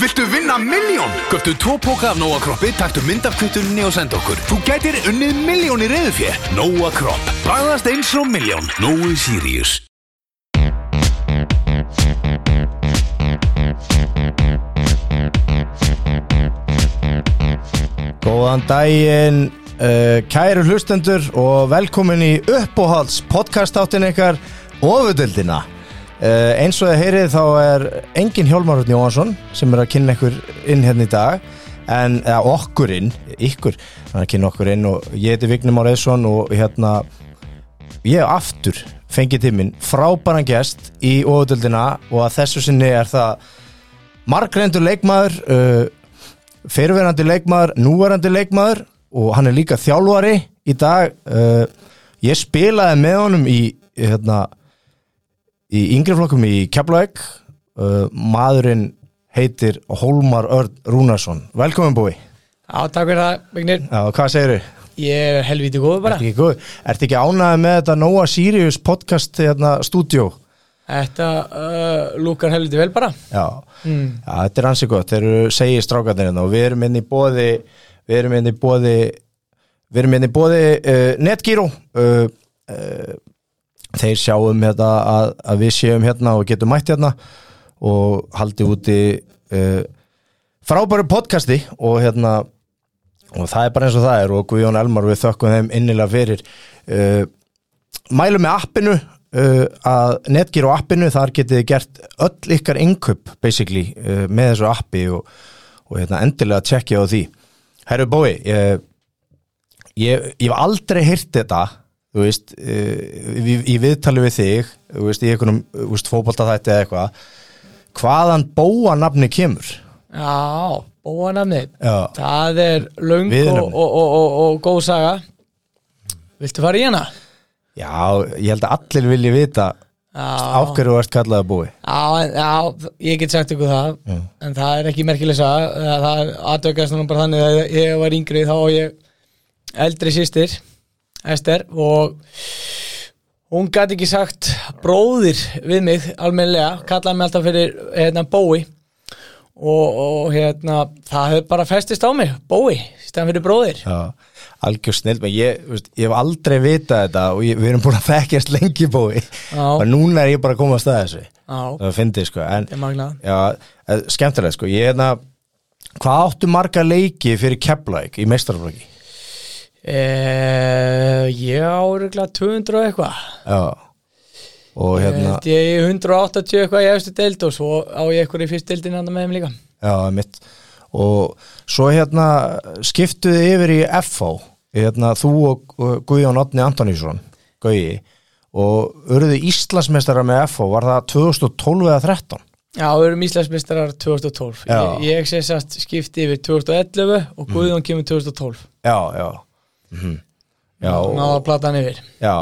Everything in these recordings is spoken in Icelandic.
Viltu vinna miljón? Göftu tvo póka af Nóa Kroppi, taktu mynd af kvittunni og senda okkur. Þú gætir unnið miljón í reyðufjö. Nóa Kropp. Bræðast eins og miljón. Nói Sirius. Góðan daginn, uh, kæru hlustendur og velkomin í uppóhalds podcastáttin ykkar ofudildina. Uh, eins og þið heyrið þá er engin Hjálmar Rútni Jóhansson sem er að kynna ykkur inn hérna í dag. En eða, okkur inn, ykkur hann er að kynna okkur inn og ég heiti Vignum Áreðsson og hérna ég aftur fengið tíminn frábæran gest í ofudildina og að þessu sinni er það margreindur leikmaður uh, fyrirverandi leikmaður, núverandi leikmaður og hann er líka þjálfari í dag. Uh, ég spilaði með honum í hérna, í yngri flokkum í Keflavík uh, maðurinn heitir Hólmar Örn Rúnarsson velkomin búi, Já, takk fyrir það, Vignir. Já, hvað segir þau? Ég er helviti góð bara. Ertu ekki góð? Ertu ekki ánægði með þetta Nóa Sirius podcast hérna, stúdjó? Þetta uh, lúkar helviti vel bara. Já, Mm. Já, þetta er ansi gott, þeir eru segið strákarnir hérna og við erum inn í bóði við erum inn í bóði við erum inn í bóði uh, Netgyro uh, uh, þeir sjáum hérna að, að við séum hérna og getum mætt hérna og haldi úti uh, frábæru podcasti og hérna og það er bara eins og það er og Guðjón Elmar við þökkum þeim innilega fyrir. Uh, mælum með appinu uh, að Netgyro appinu þar getið gert öll ykkar inköp basically með þessu appi og, og hérna, endilega tjekkja á því. Herru Bói ég, ég, hef aldrei heyrt þetta þú veist uh, í, viðtali við þig þú veist, í einhvernum fótboltaþætti eða eitthvað hvaðan bóa nafni kemur Já, bóanafnið. Já, Það er löng og, og, og, og, og góð saga. Viltu fara í hana? já ég held að allir vilji vita ákveður þú ert kallaði búi já, já, ég get sagt ykkur það, Já. en það er ekki merkileg saga. Það aðtökast núna bara þannig að ég var yngri þá og ég eldri sýstir, Ester, og hún gæti ekki sagt bróðir við mig almennilega, kallaði mig alltaf fyrir hérna, bói. Og, og hérna, það hefur bara festist á mig, bói, stæðan fyrir bróðir. Já, algjör snill ég, veist, ég hef aldrei vitað þetta og ég, við erum búin að þekkjast lengi Já. og núna er ég bara að koma að staða þessu. Já, það finnst sko en, ég já, skemmtilega sko ég það hvað áttu marga leiki fyrir Keflæk í meistarflokki eh, Ég á örgulega 200 og eitthvað. Og hérna, Held Ég er 180 eitthvað í efstu deild og svo á ég eitthvað í fyrst deildin handa með þeim líka. Já, mitt og svo hérna skiptuði yfir í FH hérna, þú og, Guðjón Otni Antonísson Guði og urðu Íslandsmeistara með FH var það 2012 eða 13 Já, við erum Íslandsmeistarar 2012 Já. Ég, ég sé sast skipti yfir 2011 og Guðjón kemur 2012 já, já mm já, Náða og, platan yfir. Já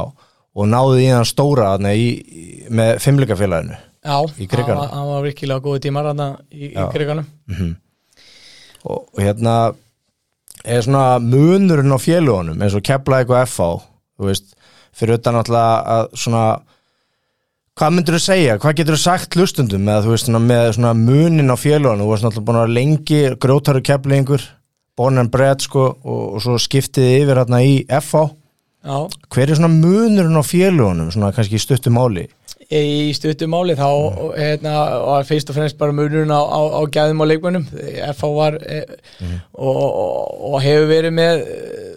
og náði í hann stóra þarna í, í, með fimmleikafélaginu Já, Í hann var- hann var virkilega góði tímar hann í, í Já. kriganum og, og hérna er svona munurinn á félagunum eins og Keflavík og FH þú veist, fyrir utan náttúrulega að svona hvað myndir þú segja, hvað getur þú sagt hlustundum með, veist, með munin á félagunum, þú veist náttúrulega búin að lengi grótaru keflingur, born and bred sko, og, og svo skiptiði yfir hérna í FH, Já, hver er svona munurinn á félagunum, svona kannski í stuttu máli? Í stuttu máli þá hérna, var fyrst og fremst bara munurinn á, á, á gæðum og leikmönnum. FH var e, og, og, og hefur verið með eh,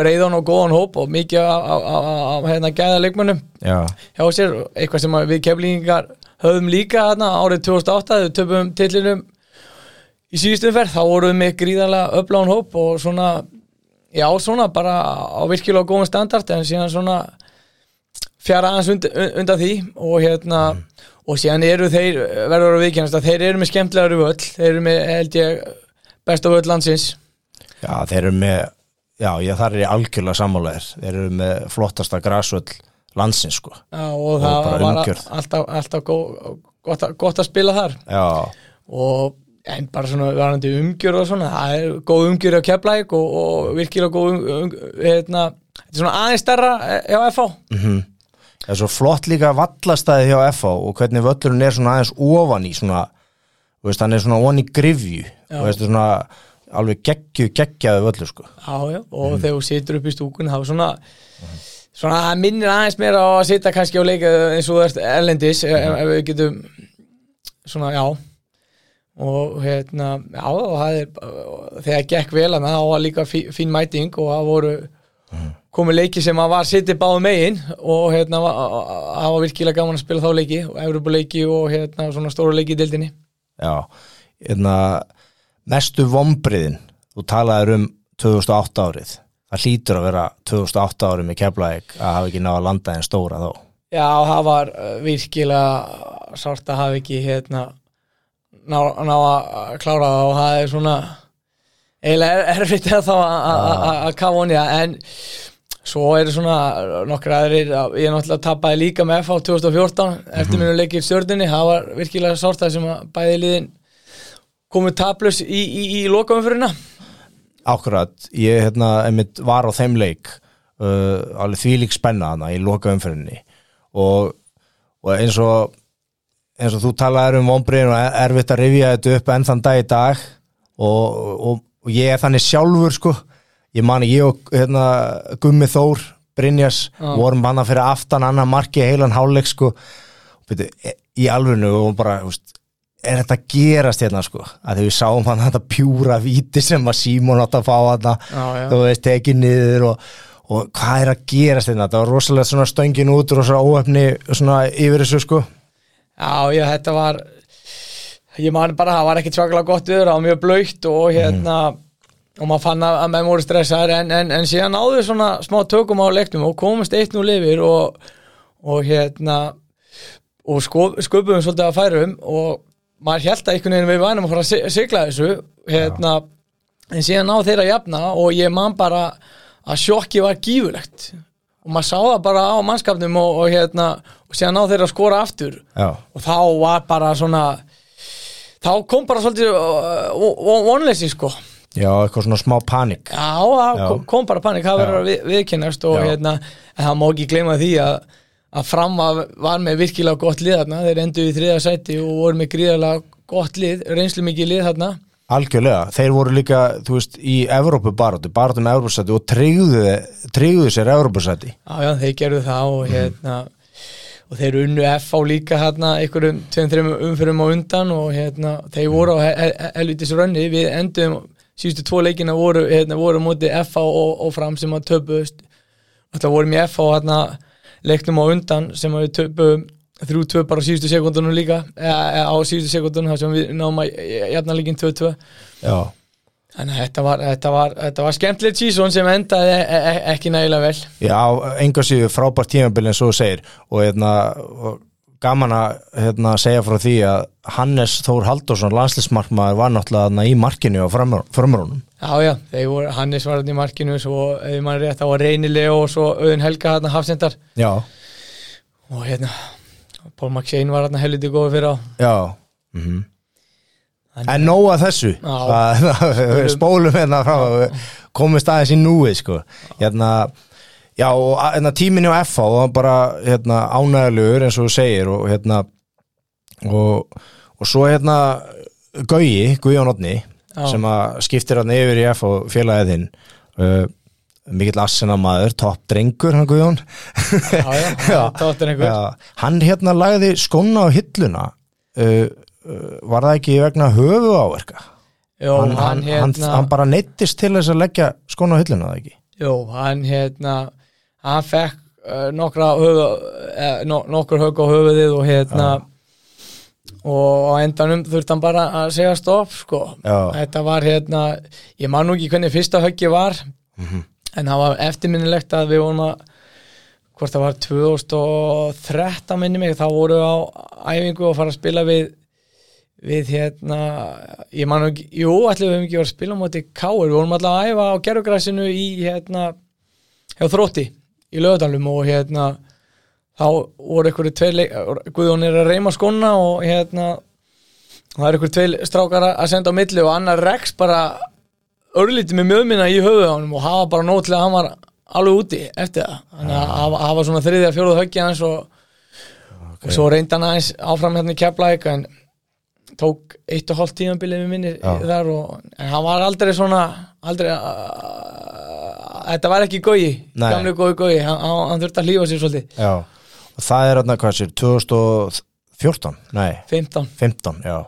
breiðan og góðan hóp og mikið af, hérna, gæða leikmönnum já, hjá sér, eitthvað sem við keflingar höfum líka þarna árið 2008 við töpum tillinum í síðustum ferð, þá vorum við með gríðarlega öflán hóp og svona já, svona bara á virkilega góðum standart en síðan svona fjara aðeins und, undan því og hérna og síðan eru þeir, verður að viðkennast að þeir eru með skemmtilegar völl, þeir eru með held ég besta völl landsins. Já, þeir eru með já, ég þar er ég algjörlega sammálaðir þeir eru með flottasta grasvöll landsins sko, já, og það var alltaf, alltaf gó, gott, gott að spila þar. Já, og en bara svona varandi umgjör og svona, það er góð umgjör á Keflæk og, og virkilega góð um, um, hérna, þetta er svona aðeins stærra eh, hjá FH það er svo flott líka vallastæði hjá FH og hvernig völlurinn er svona aðeins ofan í svona, veist, hann er svona onni grifju og veist, svona alveg geggju, geggjaðu völlu sko. Já, já, og þegar þú situr upp í stúkun þá er svona svona það minnir aðeins meira á að sitja kannski á leika eins og þú ert erlendis ef, ef við getum svona, já og hérna, já, og er þegar gekk vel að það var líka fí, fín mæting og það voru komið leiki sem að var sittið báðu megin og hérna, það var virkilega gaman að spila þá leiki, Evropuleiki og hérna svona stóru leiki í dildinni Já, hérna mestu vombriðin þú talaðir um 2008 árið. Það hlýtur að vera 2008 árið með keflaðik að hafa ekki náða að landa en stóra þó Já, það var uh, virkilega sárt að hafa ekki hérna ná, ná að klára það og það er svona eiginlega er- erfitt eða þá að- kafa honi en svo eru svona nokkur aðrir að- ég náttúrulega tapaði líka með FH 2014 eftir minu leikir stjörnunni það var virkilega sárt það sem að bæði liðin komið taplus í, í, í lokaumfyrirna Akkurat, ég hérna, einmitt var á þeim leik uh, alveg þvílík spenna hana í loka umferðinni og, og eins og eins og þú talaðir um vombriðin og er- erfitt að rifja þetta upp enn þann dag í dag og, og, og ég er þannig sjálfur sko. Ég mani ég og hérna, Gummi Þór Brynjas Já. vorum hann fyrir aftan annar marki heilan hálfleik sko. Og e- í alvörinu og bara veist, er þetta gerast hérna sko? Að þegar við sáum hann þetta pjúra víti sem að Símon átt að fá Já, já. þú veist, tekið niður og, og hvað er að gerast hérna? Þetta var rosalega svona stöngin út rosalega óöfni svona yfir þessu sko Já, já, þetta var ég man bara, það var ekki svakalega gott viður það var mjög blöytt og hérna og maður fann að að menn voru stressaðar en, en, en síðan náðu svona smá tökum á leiknum og komast eitt nú lifir og, og hérna og sko, sköpum svolítið að færum og maður held að einhvern veginn við vænum að fara að si- sigla þessu hérna, en síðan náðu þeir að jafna og ég man bara að sjokki var gífulegt og maður sá það bara á mannskapnum og, og hérna, og síðan náðu þeir að skora aftur. Já, og þá var bara svona þá kom bara svolítið uh, vonleysi sko. Já, eitthvað svona smá panik. Já, það Já. kom- bara panik, það verður að við, viðkennast og hérna, en það má ekki gleyma því að, að fram var með virkilega gott lið þarna, þeir endur í þriða sæti og voru með gríðarlega gott lið reynslu mikið lið þarna algjörlega, þeir voru líka þú veist, í Evrópu baróti, með Evrópusæti og tryggðu sér Evrópusæti. Já, já, þeir gerðu það og hérna og þeir unnu FH líka hérna einhverjum tveim, þreim umfyrum á undan og hérna, þeir voru á he- he- helvítis rönni, við endum síðustu tvo leikina voru, hérna, voru móti FH og, og fram sem að töpuðust. Þetta vorum í FH hérna leiknum á undan sem að við töpuðum þrjú tvö bara á síðustu sekundunum líka. Eða, á síðustu sekundunum þar sem við náum að jafna líkin 2-2 já, Þannig að þetta var, þetta var, þetta var skemmtilegt sísón sem endaði e e ekki nægilega vel. Já, enga síðu frábært tímabil en svo segir. Og hérna og gaman að hérna, segja frá því að Hannes Þór Halldórsson landslismarkmaður var náttúrulega í markinu á framrúnum. Já, já, voru, Hannes var í markinu rétt, þá var Reynileg og svo Auðun Helga hafsendar. Já, og hérna, Paul McShane var hann helviti góð fyrir á. Já. Mm Þannig- En nóg að þessu. Við spólum hérna frá komist aðeins í núið sko. Hérna, Já og hérna, tíminni á FH var bara hérna, ánægjulegur eins og þú segir og hérna og, og svo hérna Gauji, Guðjón Otni Já. sem að skiptir hann yfir í FH félagið þinn uh, mikill assina maður, topp drengur hann Guðjón. Já, já, Já, hann hérna lagði skóna á hilluna. Uh, uh, var það ekki vegna höfu áverka Jó, hann, hann, hérna hann, hann bara neittist til þess að leggja skóna á hilluna það ekki? Jó, hann hérna hann fekk uh, nokkra höfu, uh, no, nokkur hög á höfuðið og hérna og á endanum þurfti hann bara að segja stopp sko, Já. þetta var hérna ég man nú ekki hvernig fyrsta höggi var. Mhm. En það var eftirminnilegt að við vorum að hvort það var 2013 minni mig, þá voru á æfingu og fara að spila við við hérna ég man nú ekki, jú, ætlum við ekki að spila móti Káur, við vorum alltaf að æfa á gerugræsinu í hérna hjá þrótti í lögadalum og hérna þá voru einhverju tveir Guðjón er að reyma skona og hérna það er einhverju tveir strákar að senda á milli og annar Rex bara örlítið með mjöðminna í höfuð honum og hafa bara nót til að hann var alveg úti eftir það. Þannig að hafa, hafa svona þriðja, fjóruð höggja hans og, og svo reynda hann aðeins áfram hérna í keflæk en tók eitt og hálft tímanbilið við minni þar og en hann var aldrei svona aldrei þetta var ekki gói Nei. gamli gói gói, hann, hann, þurfti að hlífa sér svolítið. Já, og það er þarna hvað sér 2014, nei. 15 15, já,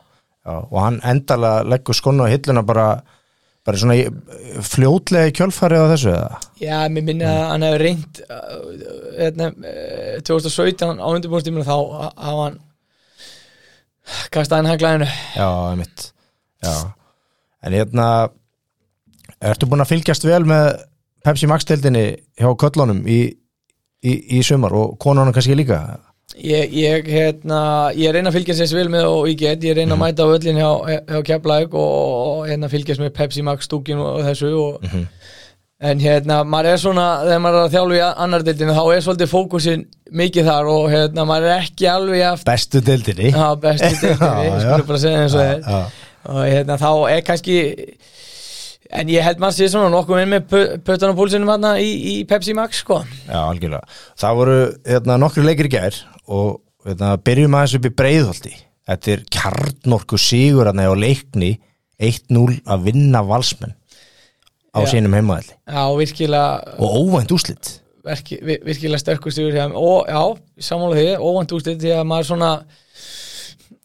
já og hann endalega leggur skonu á hilluna bara bara svona fljótlega í kjölfari á þessu eða? Já, mér minni að hann hefði reynd uh, hérna, uh, 2017 á undirbúrstíminu þá hafa hann kastaði hann haglæðinu Já, mitt Já, en hérna Ertu búin að fylgjast vel með Pepsi Max deildinni hjá köllunum í, í, í sumar og konunum kannski líka Ég, ég, hérna, ég reyna að fylgjast þess vel með og ég get, ég reyna að mæta á öllin hjá, hjá Keflæk og, hérna fylgjast með Pepsi Max stúkin og þessu og, en hérna, maður er svona þegar maður er að þjálfa í annar deildinu þá er svolítið fókusin mikið þar og hérna, maður er ekki alveg aftur Bestu deildinni? Já, bestu já. skulum bara segja eins og Já, og hérna þá er kannski en ég held maður sé svona nokkuð inn með puttan og púlsinum hérna í, í Pepsi Max sko. Já, algjörlega. Það voru hérna, nokkru leikir í gær og hérna, byrjum aðeins upp í breiðholti. Þetta er kjarnorku sigur hérna á leikni 1-0 að vinna valsmenn á Já. sínum heimaðalli já, virkilega, og óvænt úslit virki, vir- virkilega hjá þeim. Og já, sammála því, óvænt úrstið því að maður svona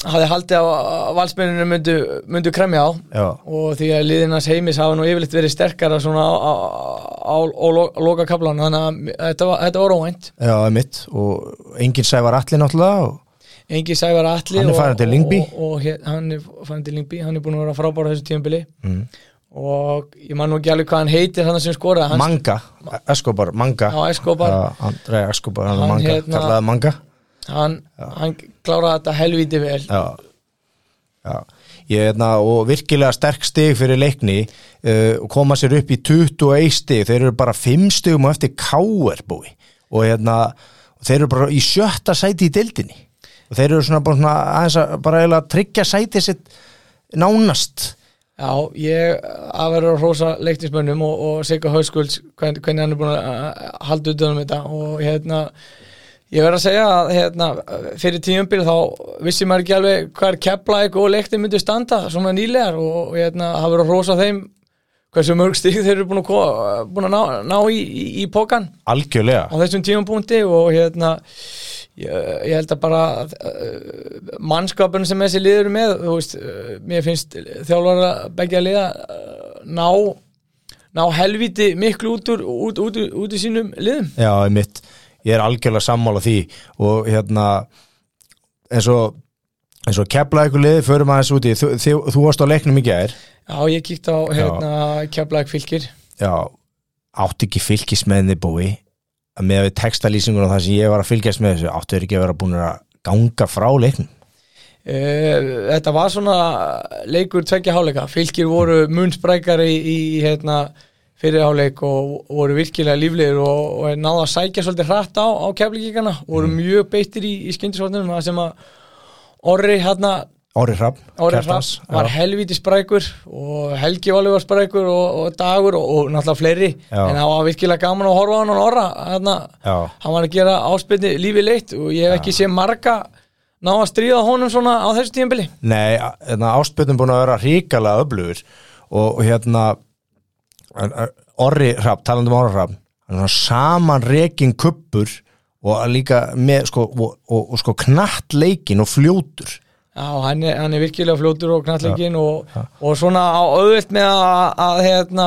hafði haldið á að valsmenninu myndu, myndu kremja á. Já, og því að liðinans heimis hafa nú yfirleitt verið sterkara svona á, á, á, á lo- loka kaplan þannig að þetta var, þetta var óvænt. Já, mitt og enginn sævar allir náttúrulega og Engi Sævar Atli Hann er farinn til hér, hann er farin til Lingby hann er búin að vera frábár á þessu tímabili. Mm. og ég man nú ekki alveg hvað hann heitir hann sem skoraði. Manga, Escobar, Manga. Andrei Escobar, hann, hann Manga, hérna- kallaði Manga hann, hann kláraði þetta helvíti vel. Já, já. Ég, hérna, og virkilega sterk stig fyrir leikni uh, koma sér upp í 21 stig, þeir eru bara 5 stigum og eftir K.R. búi og hérna, þeir eru bara í sjötta sæti í deildinni. Og þeir eru svona bara, svona, aðeins að bara eiginlega tryggja sæti sitt nánast. Já, ég að vera að hrósa leiknismönnum og, og Sigga Hauskulds hvernig, hvernig hann er búin að að halda utan um þetta. Og hérna ég verð að segja að hérna, fyrir tíumbil þá vissi maður ekki alveg hvað keflaðik og leikti myndu standa svona nýlegar og, hérna hafa verið að hrósa þeim hversu mörg stík þeir eru búin að, búin að ná, ná í, í, í pókan algjörlega. Á þessum tímapunkti og hérna ég, ég held að bara uh, mannskapurinn sem þessi liður eru með þú veist, uh, mér finnst þjálfara begja liða uh, ná ná helviti miklu út úr út, út, út, út í sínum liðum. Já, mitt, ég er algjörlega sammála því og hérna eins og eins og liði förum aðeins úti, þú, þú, þú varst á leiknum í gær. Já, ég kíkt á hérna keflaðik fylgir Já, átti ekki fylgismenni búi? Að með textalýsingun og það sem ég var að fylgjast með þessu áttu þeir ekki að vera búin að ganga frá leiknum? Uh, þetta var svona leikur tveggja háleika, fylgir voru munsprækari í, í hérna, fyrirháleik og voru virkilega líflegir og, og náða að sækja svolítið hratt á, á keflíkikana, voru mjög beittir í, í skyndisvarnum, það sem að Orri hérna, Orri Hrapp var já. helviti sprækur og Helgi Valur var sprækur og, og Dagur og, og náttúrulega fleiri Já. en það var virkilega gaman að horfa á hann og Orra hérna, Já. hann var að gera áspilni lífi leitt og ég hef ekki séð marga ná að stríða honum svona á þessu tíðanbili Nei, hérna, áspöldum búin að vera ríkalega öflugur og, hérna Orri Hrafn, talandi um Orri svona saman rekin kuppur og líka með sko, og, og, og sko knatt leikin og fljótur. Já, hann er, hann er virkilega fljótur og knallegin og, og svona á auðvilt með að, að hérna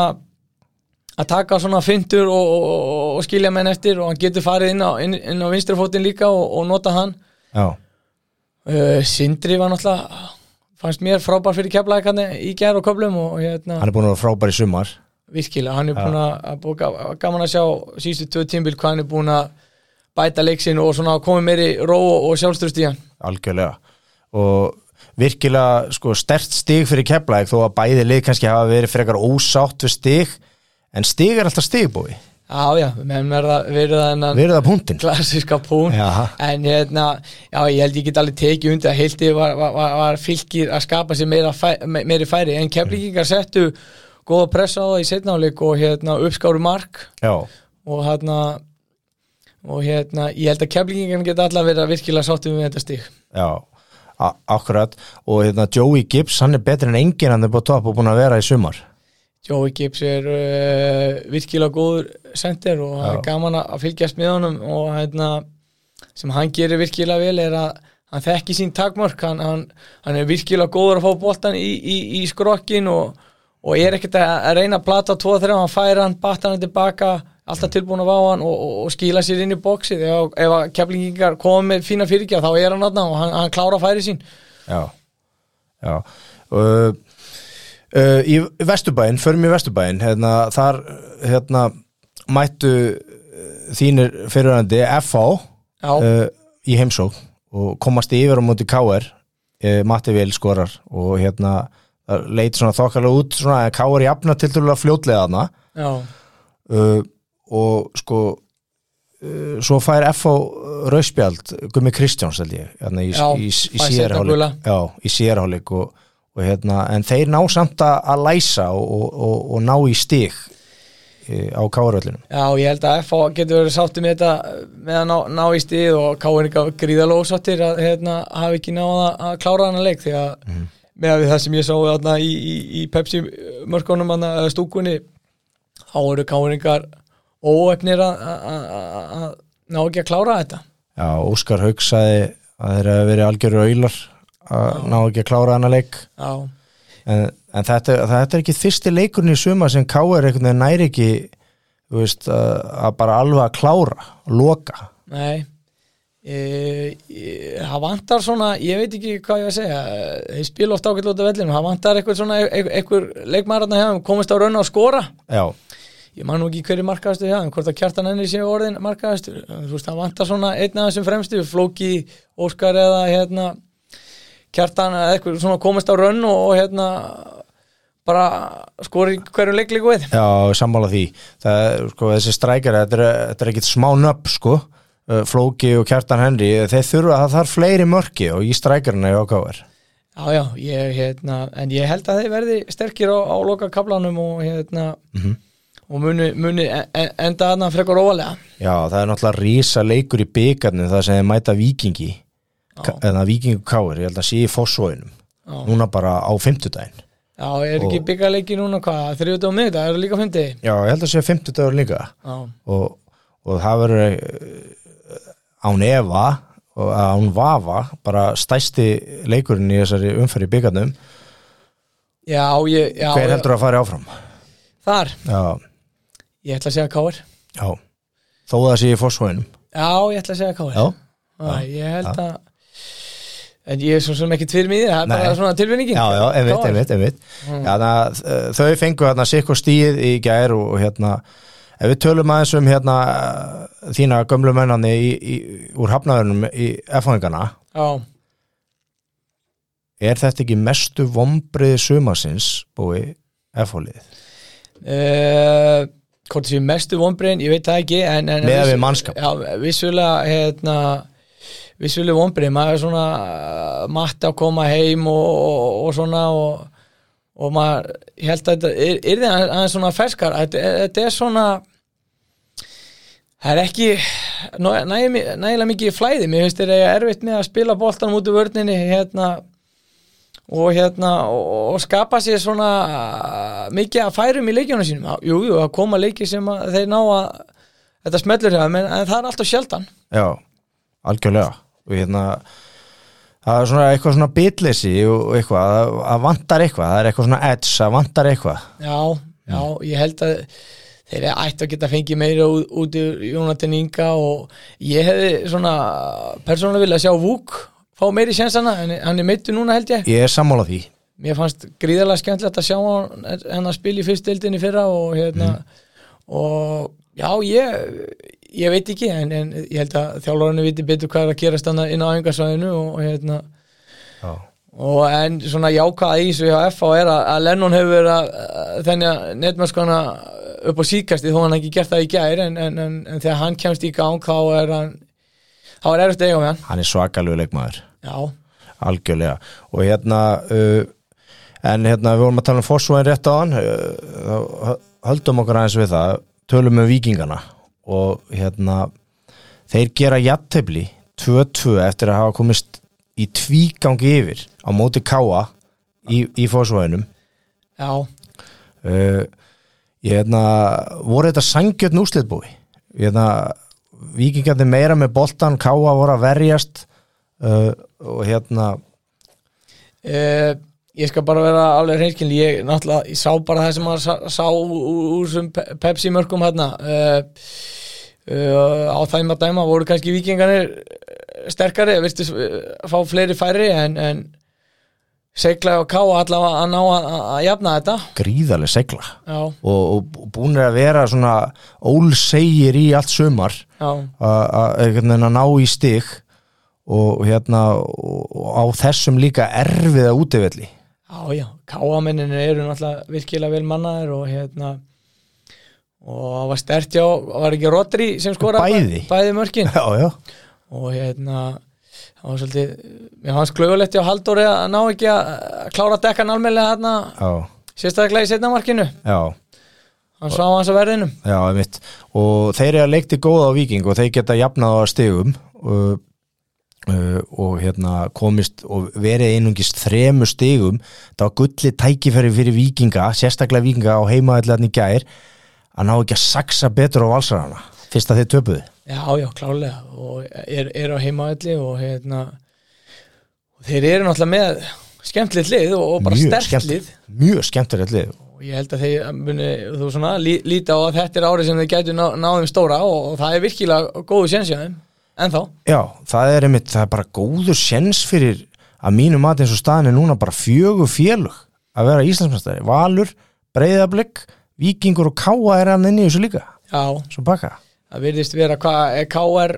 að taka svona fyndur og, og, og skilja menn eftir og hann getur farið inn á, inn, inn á vinstrifótin líka og, og nota hann. Já, uh, Sindri var náttúrulega fannst mér frábær fyrir keflaði í gær og köflum og hérna. Hann er búin að vera frábær í sumar virkilega, hann er búin að, búið, gaman að sjá síðustu tvö tímbil hvað hann er búin að bæta leiksin og svona komið meiri ró og, sjálfströst í hann. Algjörlega. Og virkilega sko stert stig fyrir keflæk þó að bæði lið kannski hafa verið frekar ósátt við stig en stig er alltaf stigbúi Já, já, menn verða það punktin klassiska pún Já. en hérna, já, ég held ég get alveg tekið undir að heilti var, var, var, fylgir að skapa sér meira fæ, me- meiri færi en keflíkingar settu góða pressa á það í setnáleik og hérna uppskáru mark. Já, og hérna og hérna, ég held að keflíkingar geta allar verið að virkilega sáttum við þetta stig. Já, akkurat. Og hérna Joey Gibbs, hann er betri en enginn hann er topp og búin að vera í sumar. Joey Gibbs er uh, virkilega góður sendir og það er gaman að fylgjast með honum og hérna, sem hann gerir virkilega vel er að hann þekki sín takmörk. Hann, hann, hann er virkilega góður að fá boltan í, í, í skrokkin og, og er ekkert að, að reyna að plata 2-3 hann færa hann, batta hann tilbaka alltaf tilbúin að vá hann og, og, og skila sér inn í bóksið ef, ef að keflingingar koma með fína fyrirgjá þá er hann aðna og hann, hann klára færi sín. Já, já. Uh, uh, Í Vesturbæinn, förum í Vesturbæinn hérna, þar hérna, mættu uh, þínir fyrirhandi FH uh, í heimsók og komast yfir á móti KR uh, Matti Vil skorar og hérna leit svona þokkalega út svona að KR jafna til dælulega fljótlega þarna. Já, uh, og sko uh, svo fær FH rauðspjald Gummi Kristjáns held ég hérna, í, í, í, í í sérháleik og, og hérna, en þeir ná samt að, að læsa og, og, og, og ná í stig eh, á káaröllinum Já, ég held að FH getur verið sátti með þetta með að ná, ná í stíð og Káin er gríðalóð ósáttir að hérna, hafa ekki náða að klára hana leik því að með að við það sem ég sá þarna í, í, í Pepsi mörkunum stúkunni þá eru Káingar óefnir að- ná ekki að klára þetta. Já, Óskar Haug sagði að þeir hafa verið algjöru auðlar að ná ekki að klára hana leik. Já, en, en þetta, þetta er ekki fyrsti leikurinn í suma sem veginn næri ekki veist, að, bara alveg að klára, loka. Nei það vantar svona ég veit ekki hvað ég var að segja þeir spila ofta ágætlu út af vellinu það vantar eitthvað svona eitthvað leikmæratna hjá þeim, komist á raun á skora. Já, ég man nú ekki hverju markaðastu þeim, hvort að kjartan henni sé orðin markaðastu það vantar svona einn af þessum fremstu Flóki, Óskar eða hérna kjartan eða eitthvað svona komist á raun og, og hérna bara skori hverju leiklíku við Já, sammála því. Það, sko, þessi strækjar, þetta er, er ekkit smá nöpp sko, Flóki og Kjartan Henry þeir þurfa, það þarf fleiri mörki og í strækjarna í OKR Já, já, ég, hérna, en ég held að þeir verði sterkir á, á loka kaplanum og hérna og muni, muni en, en- enda þarna frekar óvalega Já, það er náttúrulega rísa leikur í byggarnir það sem þeir mæta vikingi eða vikingu káir, ég held að sé í fósvóinum núna bara á fimmtudaginn. Já, er ekki byggarleiki núna hvað, þriðut og miðvitað, er líka fyndi Já, ég held að sé fimmtudagur líka. Og, og það verður uh, án efa og án vafa bara stæsti leikurinn í þessari umferð í byggarnum já, ég, já hver heldur að fara áfram? Þar, Já, ég ætla að segja káir já. Þó að það sé í fósvóinum Já, ég ætla að segja káir Já, Ég held að En ég er svo sem ekki þér, það er bara svona tilvinningin. Já, já, einmitt, einmitt, einmitt. Að uh, þau fengu hérna sikk og stíð í gær og hérna ef við tölum aðeins um hérna þína gömlu mennani í, í, úr hafnaðurnum í F-fangana Já, er þetta ekki mestu vombriði sumasins búi F-hólið? uh, hvort þessi mestu vonbrein, ég veit það ekki en, en Miðað við mannskap. Já, vissulega hérna vissulega vonbrein, maður er svona uh, matt að koma heim og, og, og svona og, og maður, ég held að þetta er, er það aðeins svona ferskar þetta, þetta er svona það er ekki nægilega mikið flæði. Mér finnst þér eiga erfitt með að spila boltanum út úr vörninni hérna og hérna og, og skapa sér svona mikið að færum í leikjónu sínum. Jú, jú, að koma leiki sem þeir ná að þetta smellur hjá en, en það er alltaf sjaldan. Já, algjörlega. Og hérna það er svona eitthvað svona bitleysi og eitthvað, það, vantar eitthvað það er eitthvað svona edge, það vantar eitthvað. Já, já, ég held að þeir ættu að geta fengið meira út, út úr Jónatan Inga og ég hefði svona persónulega vilja sjá Vúk fá meiri sjensana, en hann er meittu núna held ég. Ég er sammála því. Mér fannst gríðarlega skemmtilegt að sjá hann að spila í fyrstildinni fyrra og hérna og já, ég ég veit ekki, en, en ég held að þjálfarinu viti betur hvað er að gerast hann inn á æfingarsvæðinu og, hérna. Já, og en svona jákvæða í þessu hjá FH er að, að Lennon hefur verið að, að netmennskana upp á síkasti þó hann ekki gert það í gær en, en, en, en þegar hann kemst í gang þá er hann þá er erfitt eiga með hann. Hann er svakalegu leikmaður. Algjörlega. Og hérna uh, en hérna við vorum að tala um fórsvæðin rétt á hann uh, höldum okkur aðeins við það. Tölum um vikingana og hérna þeir gera jafntefli 2-2 eftir að hafa komist í tvígangi yfir á móti káa í, í fósvæðinum já, uh, ég hérna voru þetta sangjörn úslitbúi ég hérna vikingandi meira með boltan, káa voru að verjast uh, og hérna uh, ég skal bara vera alveg hreinskilni, ég náttúrulega ég sá bara það sem maður sá, sá úr Pe- Pepsi mörkum hérna uh, uh, á þeim að dæma voru kannski vikingarnir eh, sterkari, virtist uh, fá fleiri færi en, en segla og káa allavega að ná að, að, jafna þetta. Gríðarlega segla og, og búin að vera svona ólsegir í allt sumar já, að ná í stig og hérna og, á þessum líka erfiða útivelli já, já káamenninir eru náttúrulega virkilega vel mannaðir og hérna og það var stert já, var ekki Rodri sem skora Bæði. bæði mörkin. Já, já, og hérna það var svolítið, mér fannst klauðulegt hjá Halldóri að ná ekki að að klára dekkan almennilega hérna, já, sérstaklega í setnamarkinu já. Hann sá hans að verðinum. Já, einmitt. og þeir eru að leikti góða á Viking og þeir geta jafnað á stigum. Og, uh, og hérna komist og verið einungis þremu stigum það var gulli tækifæri fyrir Vikinga sérstaklega Vikinga á heimaðallarni gær að ná ekki að saksa betur á valsarana fyrst að þeir töpuðu. Já, já, klálega og er, er á heimavelli og hérna og þeir eru náttúrulega með skemmtilegt lið og, og bara sterkt lið. mjög skemmtilegt lið. Og ég held að þeir muni, þú svona, lí, líta á að þetta er árið sem þeir gætu ná, náðum stóra og, og það er virkilega góðu sénsjáðum en þá, Já, það er einmitt, það er bara góður sjens fyrir að mínu mati eins og staðin er núna bara fjögur félug að vera Íslandsmestari, Valur, Breiðablик Víkingur og Káa er hann inn í þessu líka. Já, svo baka það virðist vera hvað, er KR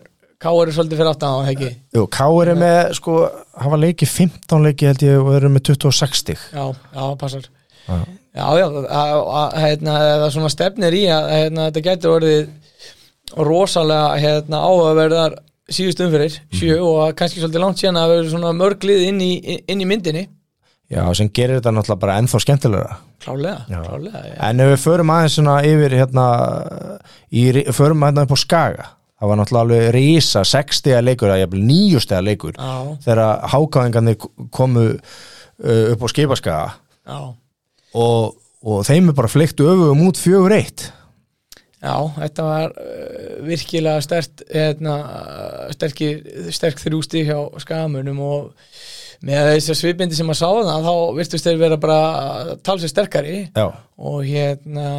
er svolítið fyrir aftan á það ekki? Jú, Káir er með, sko, hafa leikið 15 leiki held ég og eru með 26 stig. Já, já, passar. Já. já, já, að- að- hérna, það svona stefnir í að hérna, þetta getur orðið rosalega hérna, áhugaverðar síðust umfyrir, sjö og að kannski svolítið langt síðan að vera svona mörglið inn í, inn í myndinni. Já, sem gerir þetta náttúrulega bara ennþá skemmtilegra. Klálega, klálega já. En ef við förum aðeins svona yfir hérna, í, förum hérna upp á Skaga það var náttúrulega alveg rísa 6 stiga leikur, að jafnvel 9 stiga leikur Já, þegar hákáðingarnir komu upp á skipaskaga og, og þeim er bara fleikt öfugum út fjögur eitt já, þetta var uh, virkilega stert hérna, sterki, sterk þrjústi hjá skamunum og með þess að svipindi sem að sá það þá virtust þeir vera bara talsið sterkari Já, og hérna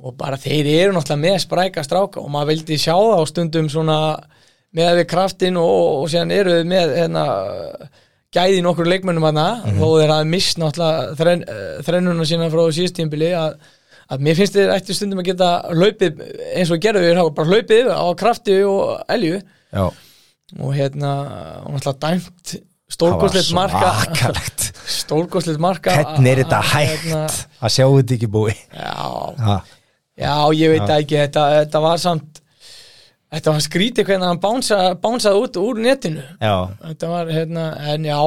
og bara þeir eru náttúrulega með spræka stráka og maður vildi sjá það á stundum svona með við kraftin og, og síðan eru þið með hérna, gæði nokkur leikmönnum hana þó þeir hafa mist náttúrulega þrenn, eh, þrennuna sína frá síðstímbili að, að mér finnst þeir ætti stundum að geta hlaupið eins og gerðu hafa bara hlaupið á krafti og elju. Já. Og hérna og náttúrulega dæmt stórkostlegt marka. stórkostlegt marka. Hvernig er þetta hægt hérna, að sjá þetta ekki búi já, já, ég veit ekki. Þetta, þetta var samt þetta var skrítið hvernig hann bánsa, bánsaði út úr netinu. Já, þetta var hérna, en já.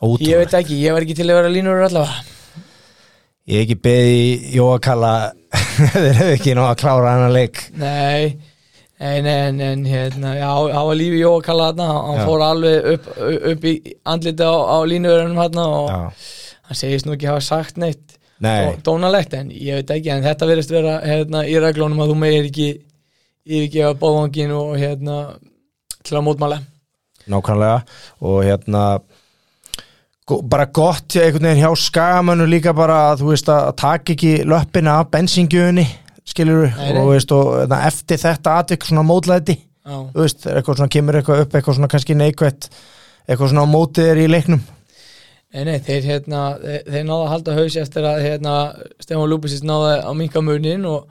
Ég ótrúlega veit ekki, ég var ekki til að vera línur allavega Ég hef ekki beði Jóakalla þeir hefðu ekki ná að klára hennar leik. Nei En, en, en hérna, lífi Jó að kalla þarna, hann Já. fór alveg upp, upp í andliti á, á línuverunum hérna og Já, hann segist nú ekki hafa sagt neitt nei, dó- dónalegt en ég veit ekki en þetta verðist vera hérna, í reglunum að þú meir ekki yfirgefa bóðvangin og hérna til að mótmála nákvæmlega. Og hérna bara gott einhvern veginn hjá skagamönu líka bara að þú veist að taka ekki löppina af bensingjöfunni skilur nei. og, veist, og hérna, eftir þetta atvik svona mótlæti þú veist, eitthvað svona kemur eitthvað upp eitthvað svona kannski neikvætt eitthvað svona á mótið er í leiknum. Nei, nei, þeir hérna þeir, þeir náðu að halda haus eftir að hérna Stefán Lúbisins náðu að minka munin og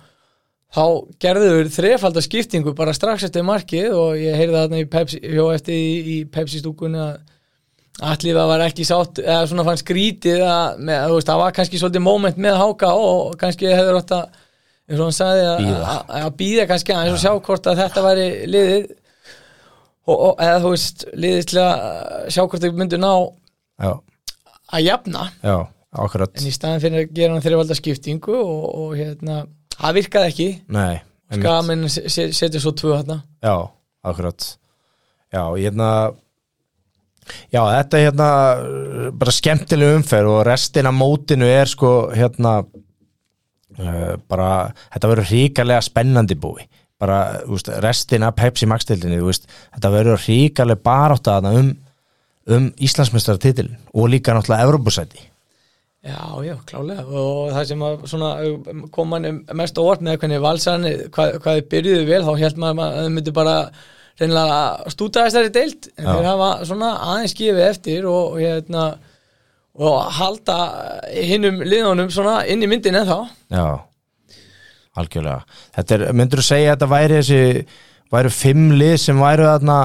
þá gerðu þau þrefalda skiptingu bara strax eftir markið og ég heyrði þarna í Pepsi, hjó eftir í, í Pepsi stúkunni að allir það var ekki sátt eða svona fann skrítið að, með, þú veist, það var kannski svolítið moment með háka og kannski hefur átt að eins og hann sagði að, að, að býða kannski aðeins og sjá hvort að þetta væri liðið. Og, og, eða þú veist liðið til að sjá hvort þau myndu ná já, að jafna. Já, akkurat. En í staðin fyrir að gera hann þreifalda skiptingu og, og hérna, það virkaði ekki. Nei, skamenn setja svo tvö hérna já, akkurat. Já, hérna Já, þetta er hérna bara skemmtileg umferð og restin af mótinu er sko hérna uh, bara, þetta verður ríkarlega spennandi búi. Bara, veist, restin af Pepsi Max-tildinni, þetta verður ríkarlega barátt að um, um Íslandsmeistaratitilin og líka náttúrulega Evropasæti Já, já, klálega og það sem að svona kom manni mest orð með hvernig valsarni hvað, hvað þið byrjuðu vel, þá held maður að þau myndu bara reynilega stúta þessari deild. En Já. þeir hafa svona aðeins gefið eftir og, og hérna og halda hinnum liðunum svona inn í myndin en þá Já, algjörlega. Þetta er, myndur þú segja að þetta væri þessi væru fimm lið sem væru þarna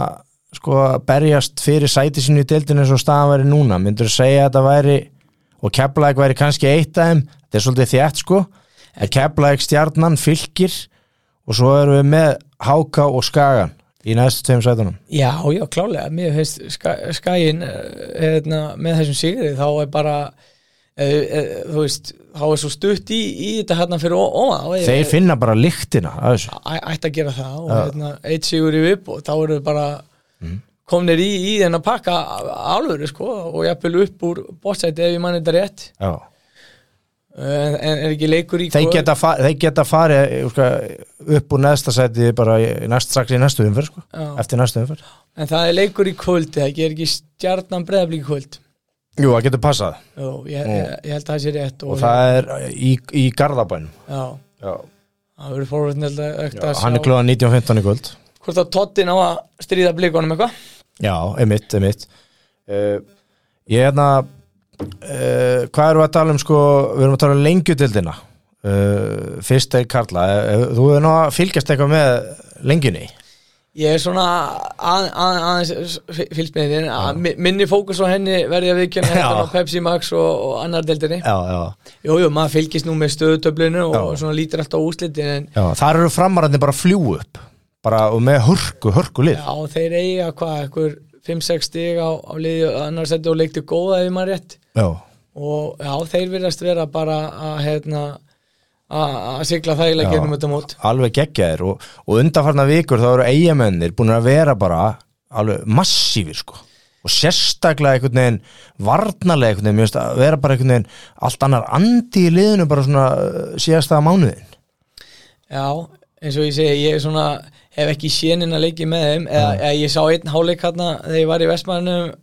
sko að berjast fyrir sæti sínu í deildinu eins og staðan væri núna? Myndur þú segja að þetta væri og Keflæk væri kannski eitt af þeim? Þetta er svolítið þétt sko. Keflæk stjarnan fylgir og svo erum við með Háka og Skagan í næstu tveim sætunum? Já, já, klálega, mér finnst skæin hérna, með þessum sigri þá er bara e, e, þú veist, þá er svo stutt í, í þetta hérna fyrir óma þeir finna bara lyktina ætti að gera það og hérna, eitt sigur í vipp og þá eru bara komnir í, í þennan pakka alvöru sko og jafnvel upp úr bótsæti ef ég mann þetta rétt. Já. En, en er ekki leikur í þeir geta, fa þeir geta farið sko, upp úr næsta sæti bara næst, strax í næstu umferð sko, eftir næstu umferð. En það er leikur í kvöld eða ekki, er ekki stjarnan breðablík í kvöld? Jú, það getur passað. Jó, ég, ég, ég held að það sé rétt og það er í, í Garðabænum. Já, Já. það verður sjá hann er klóðan 19.15 í kvöld. Hvort að Tottin á að stríða blíkonum eitthvað? Já, einmitt, einmitt. Uh, Ég er hérna uh, Hvað erum við að tala um sko? Við erum að tala um lengjudildina uh, Fyrst er Karla. Uh, Þú hefur að fylgjast eitthvað með lengjunni? Ég er svona að, að, aðeins fylgst með þér. Að mi- minni fókus á henni verði að viðkjöna Já. þetta á Pepsi Max og, og annar deildinni. Já, já, jú, maður fylgist nú með stöðutöflinu og Já. svona lítir alltaf úslitin Þar eru framarandi bara fljú upp bara og með hörku, hörku lið. Já, þeir eiga hvað, einhver 5-6 stig á, á liði annars þetta og leikti góða ef maður rétt Já, og já, þeir virðast vera bara að hérna að sigla þægilega Já. gegnum þetta mót. Alveg geggjaðir og, og undanfarnar vikur þá eru eigamennir búin að vera bara alveg massífir sko. Og sérstaklega einhvern veginn varnarlega einhvern veginn, að vera bara einhvern veginn allt annar andi í liðinu bara svona uh, síðasta mánuðin Já, eins og ég segi, ég er svona hef ekki sénin að leiki með þeim eða, eða ég sá einn háleik hérna þegar ég var í Vestmannum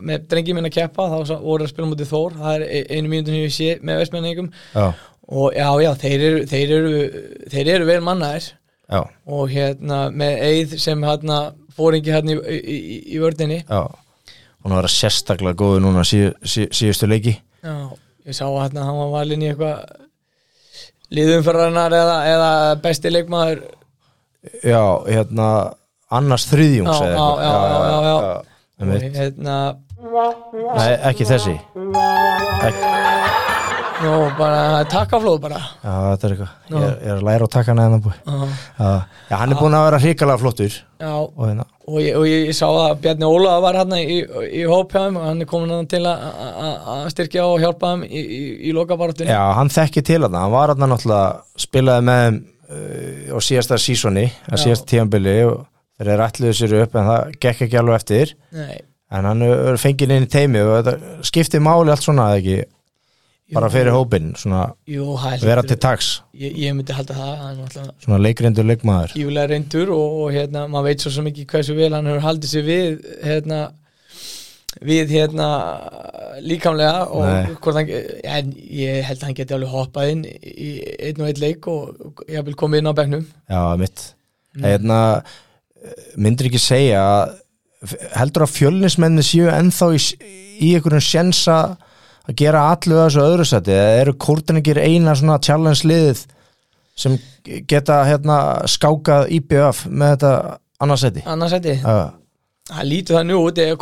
með drengi minn að keppa þá voru að spila mútið Þór það er e- einu mínútur sem ég sé með Vestmanningum Já, og já, já, þeir eru þeir eru, þeir eru vel mannaðir. Já, og hérna með Eið sem hérna fóringi hérna í, í, í, í vördinni já. Hún var að sérstaklega góðu núna síð, síð, síðustu leiki. Já, ég sá hérna hann var valinn í eitthvað liðumferðarnar eða, eða besti leikmaður. Já, hérna annars þriðjungs Já, já, já, já, já, hérna Nei, ekki þessi. Ekki, Nú, bara takkaflóð bara. Já, þetta er eitthvað. Ég, ég er að læra á takkana en það búi. Já, hann er búin að vera hrikalega flottur. Já. Og hérna. Og, ég, og ég, ég sá að Bjarni Óla var hann í, í hópjáðum og hann er komin hann til að- að að styrkja og hjálpa hann í, í, í lokabaráttunni. Já, hann þekki til hann, hann var hann náttúrulega spilaði með þeim uh, á síðasta sísoni, á síðasta tíðanbili og þeir eru ætluðu sér upp en það gekk ekki alveg eftir. Nei, en hann er fengið inn í teimi og þetta skiptir máli allt svona eða ekki? Bara fyrir hópinn, svona jú, er vera til taks. Ég, ég myndi halda það svona leikrindur leikmaður. Gífulega reyndur og, og hérna, maður veit svo ekki hversu vel hann hefur haldið sér við hérna við hérna líkamlega og Nei. hvort hann, en ég held að hann geti alveg hoppað inn í einn og einn leik og ég vil koma inn á bekknum. Já, mitt. Hérna, myndir ekki segja að- heldur að fjölnismenni séu ennþá í, í einhverjum sjensa að gera allu þessu öðru seti eða eru kórtiningir eina svona challenge liðið sem geta hérna skákað IBF með þetta annarsæti annars hætti, uh, það lítur það nú út eða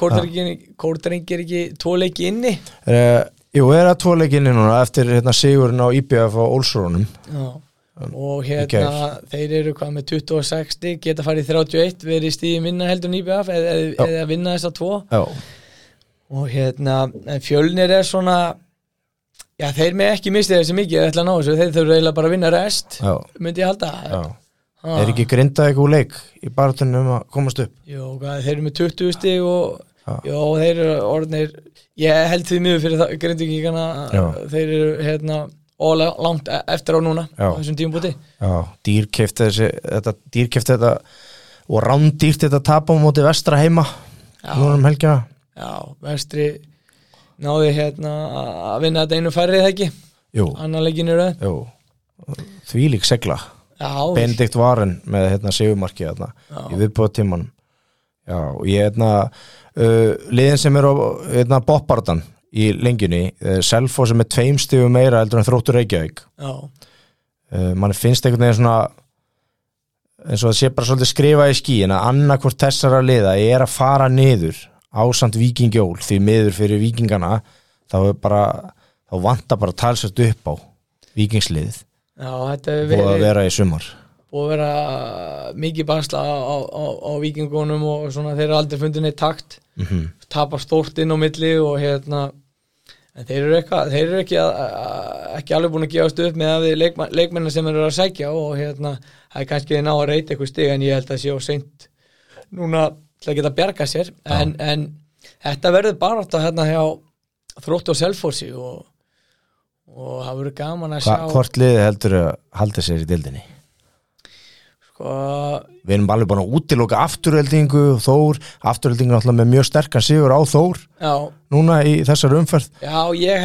kórdrengir ekki tvo leiki inni? Uh, Jú, er að tvoleikinni núna eftir hérna, sigurinn á IBF og Olsrónum Já. Og hérna þeir eru hvað með 26 stig, geta farið í 31 verið stíði minna heldur en IBF eða, eða, vinna þess að tvo. Já, og hérna, fjölnir er svona já, þeir með ekki mistið þessi mikið ætla að ná þessu, þeir þurfa eiginlega bara að vinna rest já, myndi ég halda. Ah. er ekki grindað eitthvað leik í baratunum um að komast upp? Jó, hvað, þeir eru með 20 stig og Já. Þeir eru orðnir ég held því miður fyrir Já. þeir eru hérna og langt e- eftir á núna Já. á þessum tímubúti Já, dýrkeft þessi þetta, þetta og rándýrt þetta tap á móti vestra heima núna um helgina. Já, vestri náði hérna að vinna þetta einu færri eða ekki? Annar jú. Þvílík segla. Já, Benedikt Varen með hérna segumarki hérna, í viðbúða tímanum Já, og ég hérna uh, liðin sem er á hérna, boppardan í lengjunni. Uh, Selfo sem er tveim stigum meira heldur en þróttur Reykjavík. Uh, mann finnst einhvern veginn svona eins og það sé bara svolítið skrifa í skíin að annarkvort þessara liða er að fara niður ásamt vikingjól því miður fyrir vikingana þá er bara þá vantar bara talsvægt upp á vikingslið búið að vera í sumar. Að vera mikið basla á, á, á, vikingunum og svona þeir eru aldrei fundið neitt takt. Mm tapar stórt inn á milli og hérna en þeir eru, eitthvað, þeir eru ekki, að, að, ekki alveg búin að gefast upp með að við leikma, leikmennar sem eru að sækja og hérna það er kannski ná að reyta eitthvað stig en ég held að sé á seint núna til að geta bjarga sér. En, en þetta verður bara átt að hérna hjá þróttu og selfósi og, og það verður gaman að Hva, sjá hvort liði heldur að halda sér í dildinni sko, við erum alveg búin að útiloka afturöldingu Þór, afturöldingu náttúrulega með mjög sterkan sigur á Þór já, núna í þessar umferð. Já,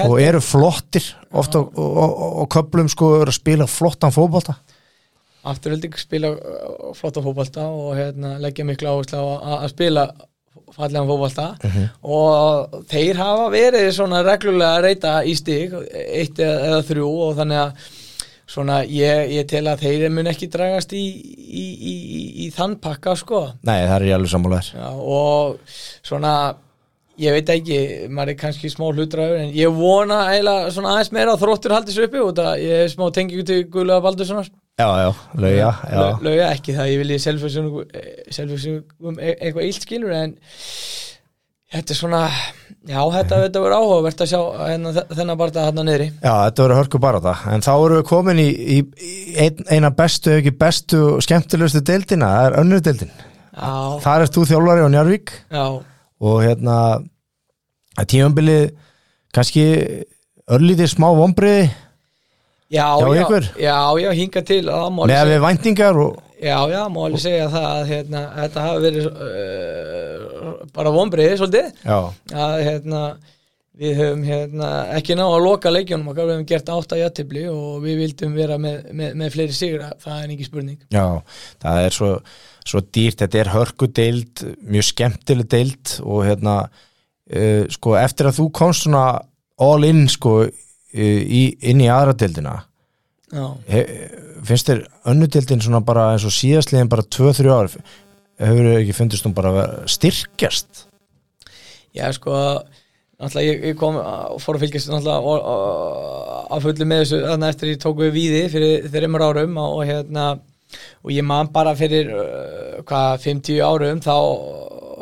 og eru flottir ofta og, og, og köplum sko eru að spila flottan fótbolta. Afturölding spila uh, flotta fótbolta og hérna, leggja miklu áherslu á að, spila fallegan fótbolta. Mhm. og þeir hafa verið svona reglulega að reyta í stig eitt eða, eða þrjú og þannig að svona ég, ég tel að þeir mun ekki dragast í, í, í, í, í þann pakka sko. Nei, það er ég alveg sammálaður og svona ég veit ekki, maður er kannski smá hlutræður en ég vona eiginlega svona aðeins meira að þróttur haldi sér uppi út að ég er smá tengingu til Guðlega Baldurssonar. Já, já, Lau- lauga ekki það, ég vilji selvfjörsum eitthvað illt skilur en þetta er svona já, þetta, þetta verður áhugavert að sjá hérna, þennan barða hérna niðri. Já, þetta verður hörku bara það En þá erum við komin í, í, ein, eina bestu, ef ekki bestu skemmtilegustu deildina, það er önnur deildin. Já, Þar ert þú þjálfari á Njarvík já, og hérna að tímabilið kannski örlítið smá vombriði já, Já, já, já, hinga til að með að við væntingar og já, já, má alveg segja það að hérna, þetta hafi verið uh, bara vonbreiði svolítið. Já, að hérna við höfum hérna ekki ná að loka leikjónum okkar, við höfum gert átta jættibli og við vildum vera með, með, með fleiri sigra, það er ekki spurning. Já, það er svo, svo dýrt, þetta er hörku deild mjög skemmtileg deild og hérna uh, sko eftir að þú komst svona all in sko uh, í, inn í aðra deildina he, finnst þér önnudeildin svona bara eins og síðastliðin bara 2-3 ár hefur ekki fundist hún bara að styrkjast? Já, sko, náttúrulega ég, ég kom að fór að fylgjast náttúrulega og- og- að fullu með þessu þannig eftir ég tók við víði fyrir þreymur árum og, og hérna og ég man bara fyrir uh, hvað 50 árum þá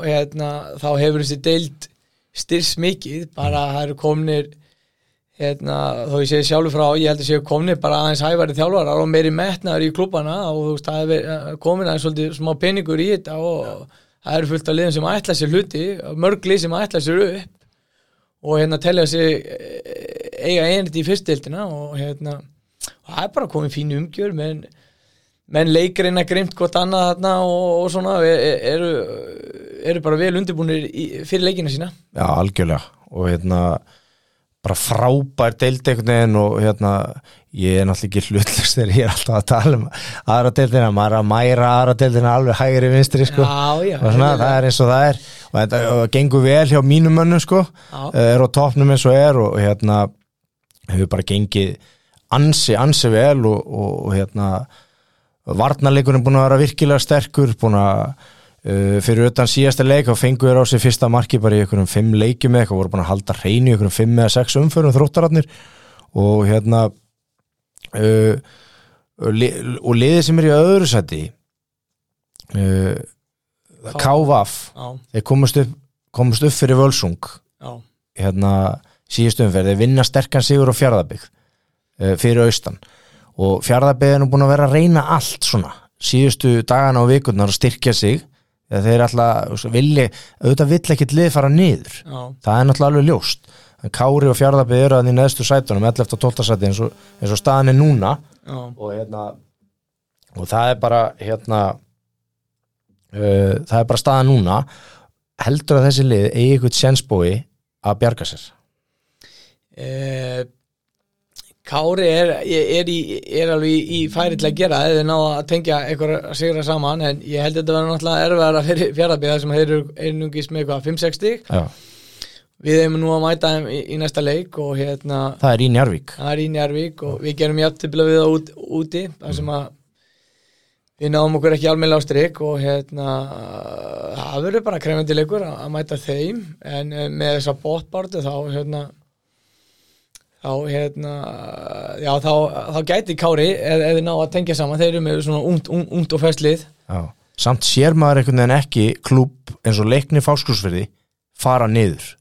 hérna, þá hefur þessi deild styrs mikið, bara það eru komnir hérna, þó ég sé sjálfur frá, ég held að séu komnir bara aðeins hæfari þjálfarar og meiri metnaður í klúbana og þú veist, það er verið- komin aðeins svolítið smá peningur í þetta og það eru fullt af liðum sem ætla sér hluti, mörg lið sem ætla sér upp og hérna telja sig eh, eiga einrið í fyrstdeildina og hérna og það er bara komið fín umgjör menn, menn leikreina grimt hvort annað þarna og, og svona e- eru, eru bara vel undirbúinir fyrir leikina sína. Já, algjörlega. Og hérna bara frábær deild einhvern veginn og hérna ég er náttúrulega ekki hlutlust þegar ég er alltaf að tala um aðra deildina, maður að mæra aðra deildina alveg hægri vinstri sko. Já, já, og svona, það er eins og það er. Og þetta gengur vel hjá mínum mönnum sko. Já. er á topnum eins og er og hérna hefur bara gengið ansi, ansi vel og, og, hérna varnarleikurinn búin að vera virkilega sterkur búin að uh, fyrir utan síðasta leik og fengu þér á sig fyrsta marki bara í einhverjum fimm leikjum eða eitthvað voru búin að halda hreinu í einhverjum fimm eða sex umförum þróttararnir. Og hérna uh, og li- og liðið sem er í öðru sæti uh, KVAF já, þeir komast upp, komast upp fyrir völsung. Já, hérna síðustu umferð, þeir vinna sterkan sigur á uh, fyrir austan. Og fjárðabygg er nú búin að vera að reyna allt svona síðustu dagana og vikurnar að styrkja sig þegar þeir alltaf vilja, auðvitað vill ekkit lið fara niður. Já, það er náttúrulega alveg ljóst. En Kári og Fjarðabið eru að í neðstu sætunum 11. og 12. sæti eins og, eins og staðan er núna. Og hérna og það er bara hérna uh, það er bara staðan núna. Heldur að þessi lið eigi eitthvað sjensbói að bjarga sér? Eh, Kári er, er, í, er alveg í, í færi til að gera eða ná að tengja eitthvað að sigra saman en ég held að þetta verður náttúrulega erfiðara fyrir fjárðabíða sem þeir eru einungis með eitthvað 5-6 stík við hefum nú að mæta þeim í, í næsta leik og hérna það er í Njarvík það er í Njarvík og við gerum jafntefnilega við það út, úti þar sem að við náum okkur ekki almennilega á strik og hérna það verður bara krefandi leikur að, mæta þeim. En eh, með þessa bótbártu þá hérna þá hérna já þá, þá gæti Kári ef þið ná að tengja saman þeir eru með svona ungt, ungt, ungt og fest lið. Já. samt sér maður einhvern veginn ekki klúb eins og leikni fáskursfyrði fara niður.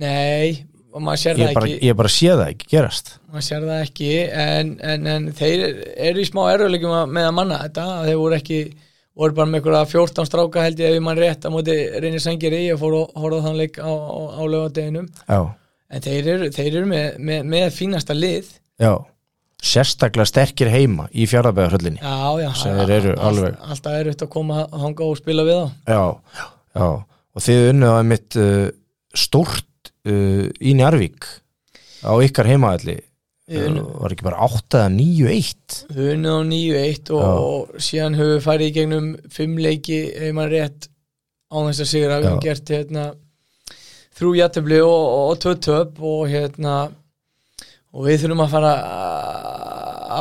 Nei, og maður sér ég það bara, ekki. ég bara sé það ekki gerast. Maður sér það ekki en, en, en þeir eru í smá erfuleikum að- með að manna þetta þeir voru ekki voru bara með einhverja 14 stráka held ég ef ég mann rétt á móti reynir ég fór og horfði á þann leik á, á, á lögadeginum Já, en þeir eru, þeir eru með, með, með fínasta lið. Já. Sérstaklega sterkir heima í fjárðabæðarhöllinni já, já, þeir eru all- alveg- alltaf er að koma að hanga og spila við þá. Já, já, og þið unnið að mitt uh, stórt uh, í Njarvík á ykkar heimaðalli Við uh, var ekki bara 8 eða 9-1 við unnið á 9-1 og, og síðan höfum við farið í gegnum fimm leiki ef mann rétt á þess að sigra. Við Já. höfum gert hérna þrjú jættubli og, og tvö töp og hérna og við þurfum að fara að-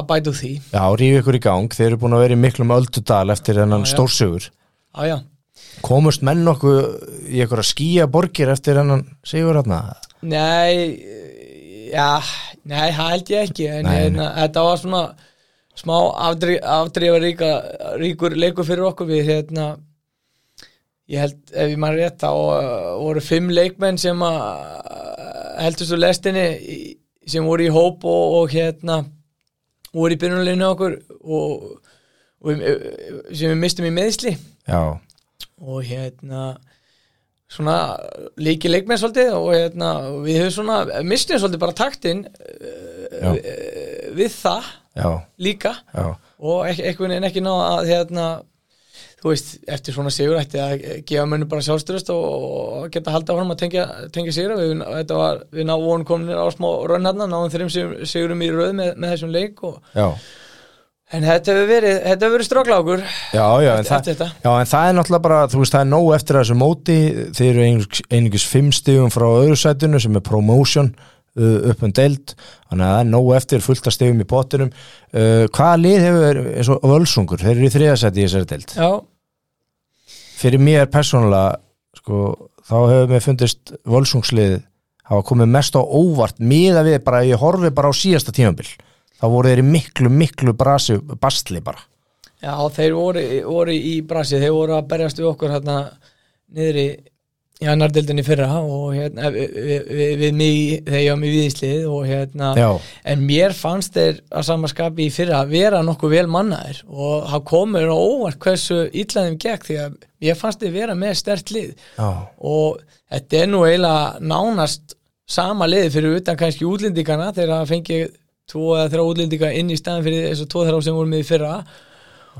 bæta úr því. Já, rífi ykkur í gang, þeir eru búin að vera í miklum öldudal eftir þennan Já, já. stórsugur á já, komust menn nokkuð í ykkur að skýja borgir eftir þennan sigur hérna nei já, nei, það held ég ekki en hérna, þetta var svona smá ríka, ríkur leikur fyrir okkur við hérna ég held, ef ég maður rétt þá uh, voru fimm leikmenn sem að uh, heldust úr lestinni sem voru í hóp og, og hérna voru í byrjunarleginu okkur og, og við- sem við mistum í meðsli Já, og hérna svona líki leikmenn svolítið og hérna við höfum svona mistum svolítið bara taktinn uh, við það já, líka. Já. Og ek einhvern veginn ekki ná að hérna þú veist, eftir svona sigur ætti að gefa mönnum bara sjálfstyrust og, geta halda áfram að tengja, tengja sigra við, þetta var, við ná vonum kominir á smá raun hérna, náðum þreim sig- sigurum í röð með, með þessum leik og, Já, en þetta hefur verið, þetta hefur verið strókla okkur já, já, eftir, þetta. já, en það er náttúrulega bara, þú veist, það er nóg eftir þessu móti, þeir eru einungis fimm stigum frá öðru sætinu sem er promotion upp um deild, þannig að það er nóg eftir fullt að stigum í pottinum. Uh, hvaða lið hefur, eins og völsungur þeir eru í þriðasæti í þessari deild? Já, fyrir mér persónulega sko, þá hefur mér fundist völsungslið hafa komið mest á óvart miða við bara, ég horfi bara á síðasta tímabil. Þá voru þeir í miklu, miklu brasi, bastli bara. Já þeir voru, voru í brasi, þeir voru að berjast við okkur hérna niður í í annardildinni fyrra og hérna við, við, við, mig þegar ég var með viðislið og hérna já, En mér fannst þeir að samaskapi í fyrra að vera nokkuð vel mannaðir og það komur á óvart hversu ítlaðum gekk því að ég fannst þeir vera með stert lið. Já, og þetta er nú eiginlega nánast sama liði fyrir utan kannski útlendingana þegar það fengi tvo eða þrjá útlendinga inn í staðin fyrir þessu tvo þrjá sem voru með í fyrra.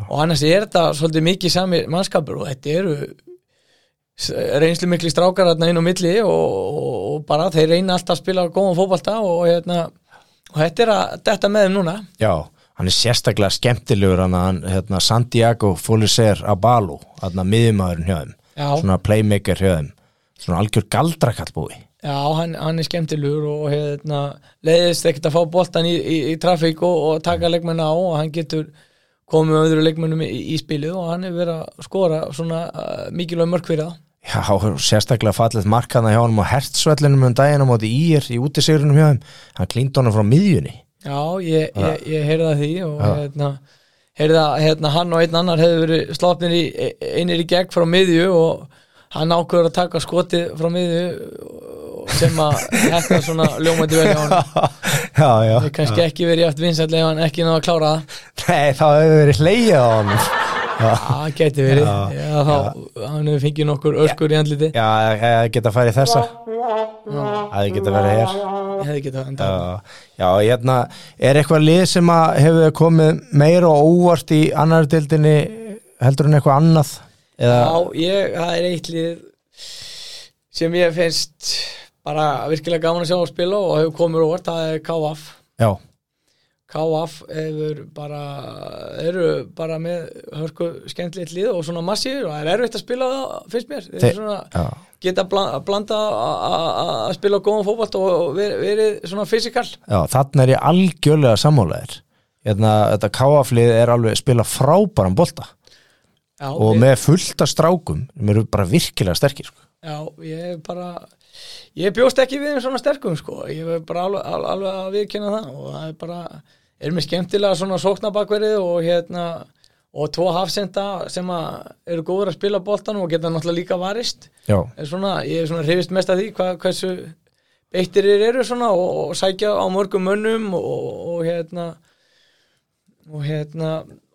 Og annars er þetta svolítið mikið sami mannskapur og þetta eru reynslu mikli strákar þarna inn á milli og, og, og bara þeir reyna alltaf að spila góðan fótbalta og, hérna, og þetta er að detta með þeim núna. Já hann er sérstaklega skemmtilegur hann, hérna, Santiago Foliser Abalo hann að miðjumæðurinn hjá þeim. Já. svona playmaker hjá þeim. Svona algjör galdrakallbúi. Já, hann, hann er skemmtilegur og hérna, leiðist ekkert að fá boltan í, í, í trafík og, og taka leikmenn á og hann getur komið með öðru leikmennum í, í spilið og hann er verið að skora svona uh, mikilvæg mörg fyrir það Já, sérstaklega fallið markaðna hjá hann á hertsvellinum um daginn á móti ír í útisigrunum hjá þeim. Hann klíndi honum frá miðjunni. Já, ég, ég, ég heyrði að því og hérna, heyrði að hérna, hann og einn annar hefði verið slátnir í, einir í gegn frá miðju og hann ákveður að taka skotið frá miðju sem að þetta svona ljómandi vel hjá hann Já, já. Það er kannski ekki verið eftir vinsætlega ef hann ekki náða að klára það. Nei, þá hefur verið hleyjað á Já, það geti verið. Já, já, þá, hann hefur fengið nokkur öskur í andliti. Já ég geta farið þessa Það geta verið hér. Ég hefði getað enda Já, hérna er eitthvað lið sem að hefur komið meira og óvart í annar dildinni heldur en eitthvað annað? Eða, Já, ég, það er eitt lið sem ég finnst bara virkilega gaman að sjá að spila og hefur komið óvart, það er KF já, KF hefur bara eru bara með hörku skemmtilegt lið og svona massíður og það er erfitt að spila það, finnst mér. Þeir Þe- svona geta að blanda að spila góðan fótbolt og verið, verið svona fysikal. Já, þarna er ég algjörlega sammálaðir hérna, þetta káaflið er alveg spila frábæran bolta. Já, og við- með fullta strákum sem eru bara virkilega sterkir sko. Já, ég bara ég bjóst ekki við þeim svona sterkum sko. Ég er bara alveg, alveg, að viðkynna það og það er bara, er mér skemmtilega svona sóknabakverið og hérna og tvo hafsenda sem að eru góður að spila boltan og geta náttúrulega líka varist. Já, er svona, ég er svona hrifist mest af því hvað, hversu beittir þeir eru svona og, og sækja á mörgum mönnum og, og hérna og hérna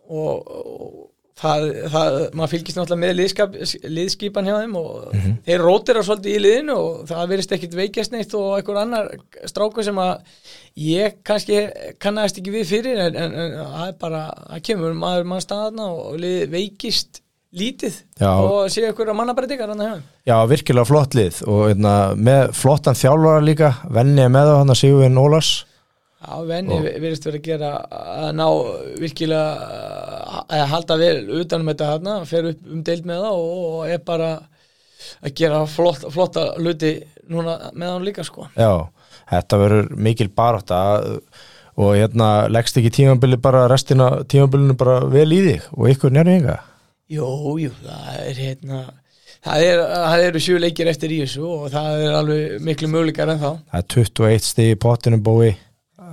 og, og það, það, maður fylgist náttúrulega með liðskap, liðskipan hjá þeim og þeir rótir að svolítið í liðinu og það verðist ekkit veikjast neitt og einhver annar stráku sem að ég kannski kannast ekki við fyrir en, en, en það er bara, það kemur maður mann staðna og lið veikist lítið Já. og sé ykkur að mannabreitingar hann hjá þeim. Já, virkilega flott lið og hérna, með flottan þjálfara líka venni er með það hann að Sigurvin Ólars Já, venni verðist verið að gera að ná virkilega að halda vel utanum þetta þarna, fer upp um deild með það og, er bara að gera flott, flotta luti núna með hann líka sko. Já, þetta verður mikil barátta og hérna leggst ekki tímabili bara restina tímabilinu bara vel í þig og ykkur nærðu ynga Jú, jú, það er hérna það, er, það eru sjú leikir eftir í þessu og það er alveg miklu möguleikar en þá Það er 21 stig í pottinu bói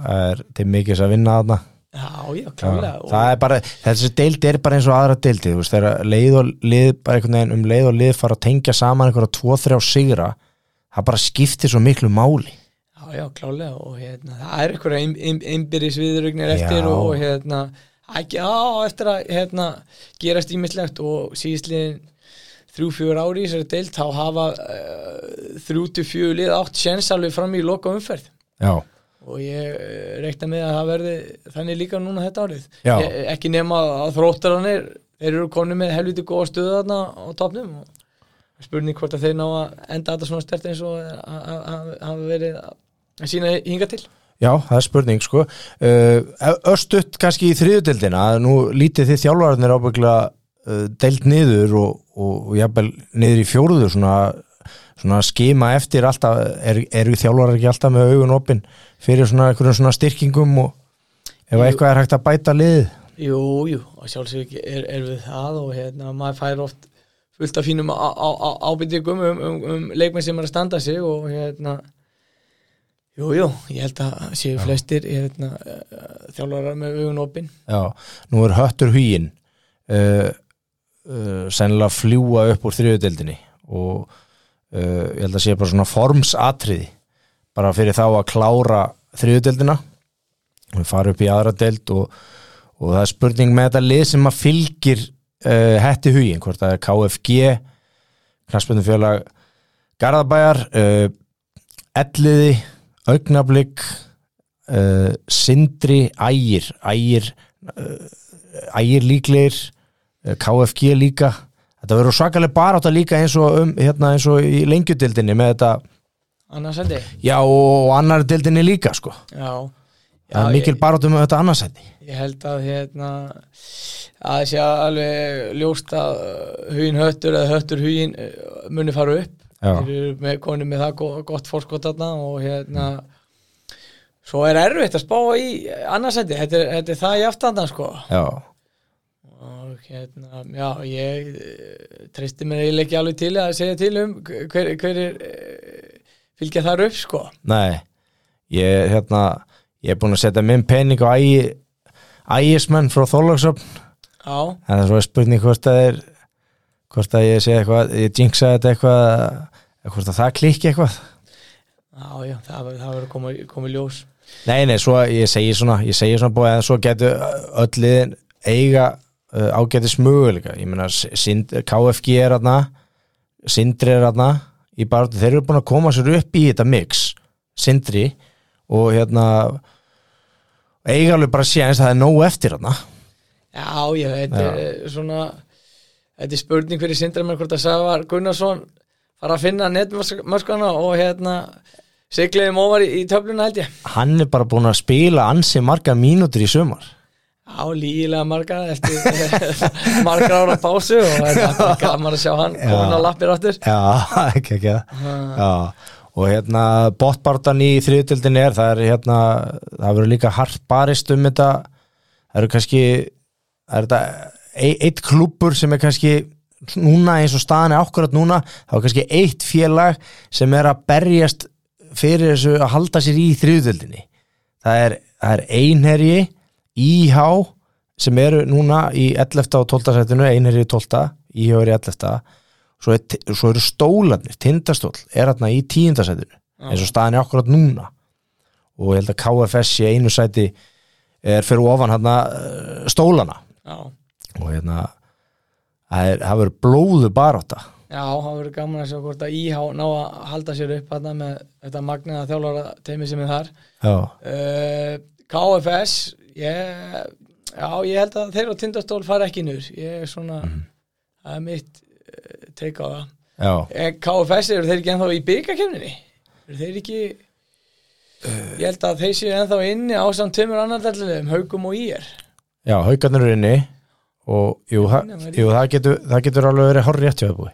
það er til mikils að vinna þarna. Já, já, klálega það er bara, þessi deildi er bara eins og aðra deildi, þú veist, þegar leið og lið bara einhvern veginn um leið og lið fara að tengja saman einhverja tvo, þrjá sigra það bara skiptir svo miklu máli. Já, já, klálega og hérna, það er einhverja einbyrðis viðrögnir eftir Já. og hérna, ekki, á, eftir að hérna, gerast ímislegt og síðistliðin þrjú, fjör ári í þessari deilt, þá hafa þrjú til fjögur lið átt sjens alveg fram í loka umferð Já, og ég uh, reikna með að það verði þannig líka núna þetta árið. E ekki nema að þróttaranir þeir eru konu með helviti góða stöðu þarna á topnum og spurning hvort að þeir ná að enda þetta svona stert eins og hafa verið að sína hinga til. Já, það er spurning sko. Uh, Östutt kannski í þriðudeldina nú lítið þið þjálfararnir ábyggla uh, deild niður og, og, og jafnvel niður í fjóruðu svona, svona skima eftir alltaf er, eru þjálfarar ekki alltaf með augun opinn fyrir svona svona styrkingum og ef eitthvað er hægt að bæta liðið? Jú, jú, sjálfsög er, er við það og hérna maður fær oft fullt af fínum á- á- á- ábyrtingum um, um, um leikmenn sem er að standa sig og hérna Jú, jú, ég held að séu flestir hérna, þjálfarar með augun opinn Já, nú er höttur huginn uh, uh, sennilega fljúa upp úr þriðudeldinni og uh, ég held að sé bara svona formsatriði bara fyrir þá að klára þriðudeldina við fara upp í aðra deld og, og það er spurning með þetta lið sem að fylgir uh, hetti huginn, hvort það er KFG knastbundum Garðabæjar uh, Elliði Augnablík Sindri Ægir Ægir Ægir líklegir KFG líka þetta verður svakalega barátta líka eins og, um, hérna, eins og í lengjudildinni með þetta annars hendi já og annar dildinni líka sko. Já, er mikil barátta með þetta annarsætti ég, ég held að hérna að sé alveg ljóst að hugin höttur eða höttur hugin muni fara upp. Já. þeir eru með konu með það go- gott fórskot þarna og hérna svo er erfitt að spá í annarsætti, þetta, er- þetta er það í aftandan sko. Já, og hérna, já, ég eh, treysti mér eiginlega ekki alveg til að segja til um hver, hver er eh, fylgja þar upp sko. Nei ég, hérna, ég er búin að setja minn pening á ægi ægismenn frá Þorlagsöfn Já, en það er svo spurning hvort það er hvort að ég sé eitthvað ég jinxa þetta eitthvað hvort að það klikki eitthvað. Já, já, það, verður komið, komið ljós. Nei, nei, svo ég segi svona ég segi svona búið að svo getur öll liðin eiga uh, ágætis möguleika. Ég meina, KFG er aðna Sindri er aðna þeir eru búin að koma sér upp í þetta mix, Sindri og hérna eiga alveg bara séðans að það er nóg eftir aðna Já, ég veit, er svona þetta er spurning fyrir sindræminn hvort að Sævar Gunnarsson fara að finna netmörskana og hérna sigliðum ofar í, í töfluna held ég. Hann er bara búin að spila ansi marga mínútur í sömur Já, lígilega marga eftir margar ára pásu og það er bara gaman að sjá hann komin á lappir áttur Já, ekki ekki. Og hérna botbartan í þriðutildin er það er hérna, það verður líka hart barist um þetta. Það eru kannski það er þetta eitt klúpur sem er kannski núna eins og staðan er ákvarðat núna þá er kannski eitt félag sem er að berjast fyrir þessu að halda sér í þriðutildinni það er, það er einherji íhá sem eru núna í 11. og 12. setinu einherji 12. íhá er í 11. Svo, er, svo eru stólanir, tindastól er hérna í 10. setinu eins og staðan er akkurat núna og ég held að KFS í einu sæti er fyrir ofan hérna stólana Já, og hérna það er- verður blóðu barátta já, það verður gaman að sjá hvort að íhá ná að halda sér upp hérna með þetta magnaða þjálfara teimi sem er þar já, uh, KFS ég, já, ég held að þeir og tindastól fara ekki nýr ég er svona það er mitt uh, teika á það. Já, En KFS eru þeir ekki ennþá í byggakefninni eru þeir ekki ég held að þeir séu ennþá inni á samt tveimur annardallilegum, Haugum og Ír já, haugarnir eru inni og jú, það, Nei, maður- jú, það, getur, það getur alveg verið horrið hjá það búi.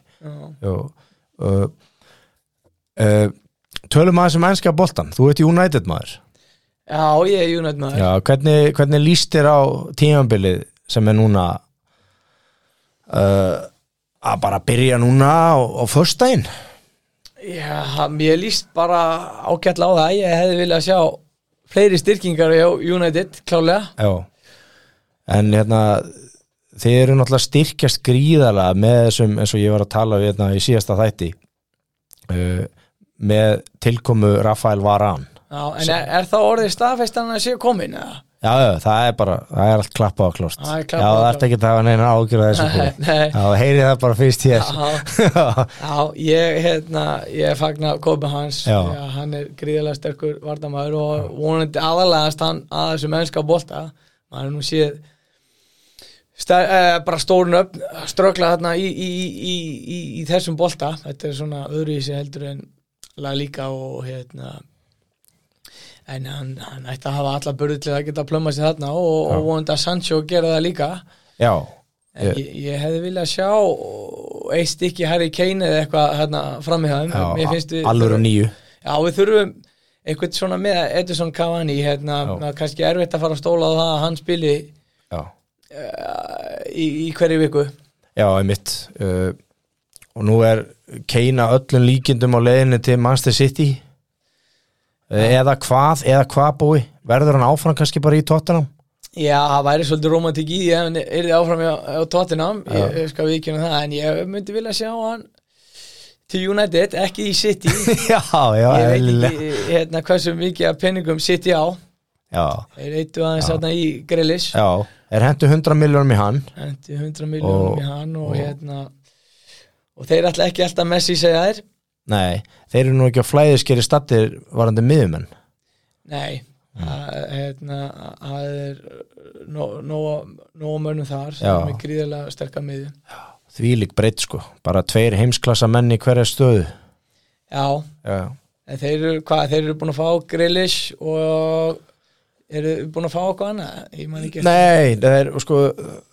Uh, uh, tölum aðeins um ennska boltan þú ert United maður Já, ég er United maður. Já, hvernig, hvernig líst þér á tímabilið sem er núna? Uh, að bara byrja núna á, á föstudaginn? Já, mér líst bara ágætla á það. Ég hefði viljað sjá fleiri styrkingar á United, klálega Já. En hérna þið eru náttúrulega styrkjast gríðalega með þessum, eins og ég var að tala við hérna í síðasta þætti uh, með tilkomu Rafael Varan Já, en er, er þá orðið staðfestan að séu komin eða? Já, það er bara, það er allt klappað og klóst Það Já, það ert ekki að hafa neina ágjörða þessu. Já, heyri það bara fyrst hér. Já, já, ég, hérna, ég fagna Kobe Hans, Já. hann er gríðarlega sterkur vardamaður og vonandi aðalegast hann að þessu mennska bolta. Maður nú séð eh, bara stórun upp ströggla þarna í, í, í, í, í þessum bolta, þetta er svona öðru í sig heldur en lag líka og hérna en hann, hann ætti að hafa alla börðu til að geta plöma sér þarna og, og vonandi að Sancho gera það líka. Já, Ég- ég, hefði viljað sjá eitt stykki Harry Kane eða eitthvað hérna fram í það já Mér finnst við alvöru þurfum- nýju Já, við þurfum eitthvað svona með Edison Cavani hérna, kannski erfitt að fara að stóla á það að hann spili uh, í, í hverju viku. Já, einmitt. Uh, og nú er keina öllum líkindum á leiðinni til Manchester City eða hvað, eða hvað búi verður hann áfram kannski bara í Tottenham? Já, það væri svolítið romantík í því ef hann er áfram á, á Tottenham. Ég, ég skal við ekki um það, en ég myndi vilja sjá hann til United, ekki í City. Já, já, ekki hérna, hversu mikið penningum City á. Já, þeir eittu aðeins þarna í Grealish. Já, er hentu 100 miljónum í hann. Hendi 100 miljónum í hann og, og- hérna og þeir ætla ekki alltaf Messi segja þær Nei, þeir eru nú ekki á flæðiskeri stattir varandi miðumenn nei að, það er nóg mönnum þar sem Já. er með gríðarlega sterkar miðju því lík breytt sko, bara tveir heimsklassa menn í hverja stöðu. Já, Já, en þeir eru, hvað, þeir eru búin að fá Grealish og eru búin að fá okkur annað? Nei, er, sko,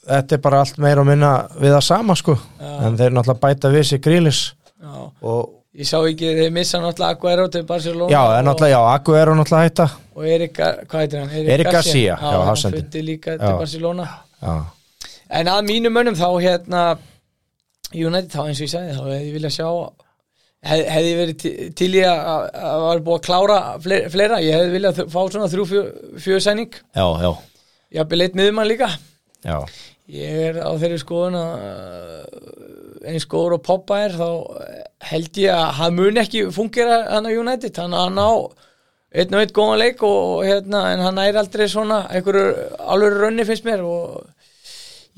þetta er bara allt meira og minna við það sama sko. En þeir náttúrulega bæta við grílis já, og ég sá ekki, þeir missa náttúrulega Aguero til Barcelona já, en náttúrulega, já, Akku er náttúrulega hætta og, og Erik, hvað heitir hann? Erik Garcia, já, hann hafsendinn. flutti líka Já. til Barcelona Já, En að mínum mönnum þá hérna United þá eins og ég sagði þá hefði ég vilja sjá hef, hefði ég verið til, í að að var búið að klára fleira, fleira. ég hefði viljað fá svona þrjú fjö, fjösæning já, já, ég hafði leitt miðumann líka já, ég er á þeirri skoðun að eins góður og poppa er þá held ég að hann mun ekki fungera hann á United. Hann að ná einn og einn góðan leik og hérna, en hann er aldrei svona einhverju alveg raunni finnst mér og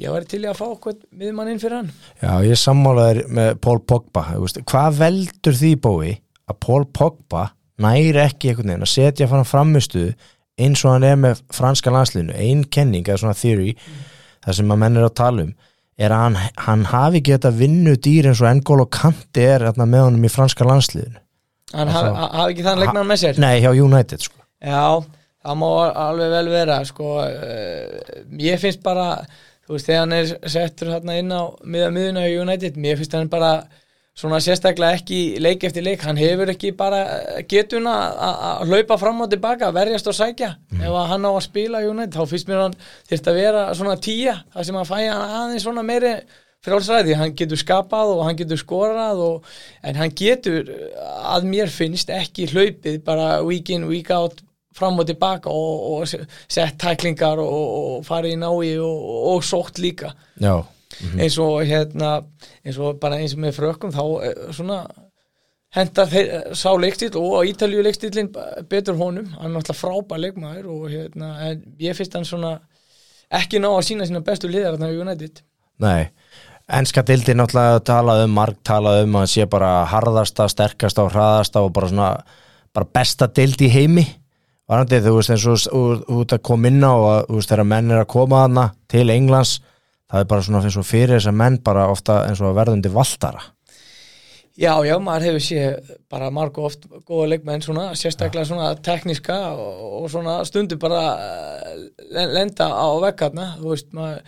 ég var til að fá okkur miðmann inn fyrir hann. Já, ég sammálaður með Paul Pogba Hvað veldur því bói að Paul Pogba næri ekki einhvern veginn að setja fram framistu eins og hann er með franska landslinu ein kenning eða svona theory það sem að menn er að tala um er að hann, hann hafi geta vinnu dýr eins og N'Golo Kanti er með honum í franska landsliðinu. Hann Og hafi hafi ekki þann leikmann með sér? Nei, hjá United sko. Já, það má alveg vel vera sko, uh, ég finnst bara þú veist, þegar hann er settur inn á miða miðuna í United, mér finnst hann bara svona sérstaklega ekki leik eftir leik, hann hefur ekki bara getuna að hlaupa fram og tilbaka verjast og sækja, ef að hann á að spila United, þá finnst mér hann þyrst að vera svona tíja, það sem að fæja aðeins svona meiri frjálsræði, hann getur skapað og hann getur skorað og, en hann getur að mér finnst ekki hlaupið bara week in, week out fram og tilbaka og, og sett tæklingar og, og farið í nái og, og sótt líka. Já, eins og hérna eins og bara eins með frökkum þá eh, svona henda þeir, sá leikstíl og Ítalíu leikstílinn betur honum, hann er náttúrulega frábær leikmaður og hérna, en ég finnst hann svona ekki ná að sína sína bestu liðar þarna í United. Nei. Enska dildi náttúrulega talað um, marg talað um að sé bara harðasta, sterkasta og hraðasta og bara svona bara besta dildi í heimi. Varandi þú veist eins og ert að koma inn á og þú veist þegar menn er að koma hana til Englands það er bara svona eins og fyrir þess að menn bara ofta eins og verðundi valtara Já, já, maður hefur séð bara marg og oft góða leikmenn svona, sérstaklega svona tekníska og, og svona stundu bara eh, len- lenda á vekkarna, þú veist, maður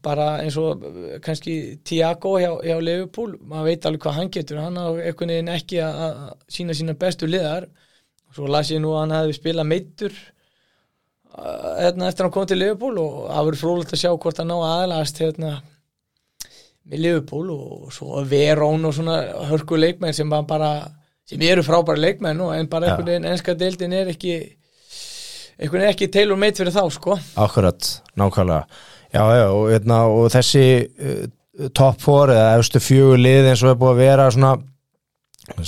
bara eins og kannski Tiago hjá, hjá Liverpool, maður veit alveg hvað hann getur, hann á einhvern veginn ekki að sína sína bestu liðar. Svo las ég nú að hann hefði spilað meittur hérna eftir að hann kom til Liverpool og það verður frólægt að sjá hvort hann ná aðlast hérna með Liverpool og svo Verón og svona hörku leikmenn sem bara sem eru frábæra leikmenn og en bara Já. einhvern veginn enska deildin er ekki einhvern veginn ekki tailor made fyrir þá sko Akkurat, nákvæmlega Já, já, og, hérna, og þessi uh, top 4 eða efstu fjögur lið eins og er búið að vera svona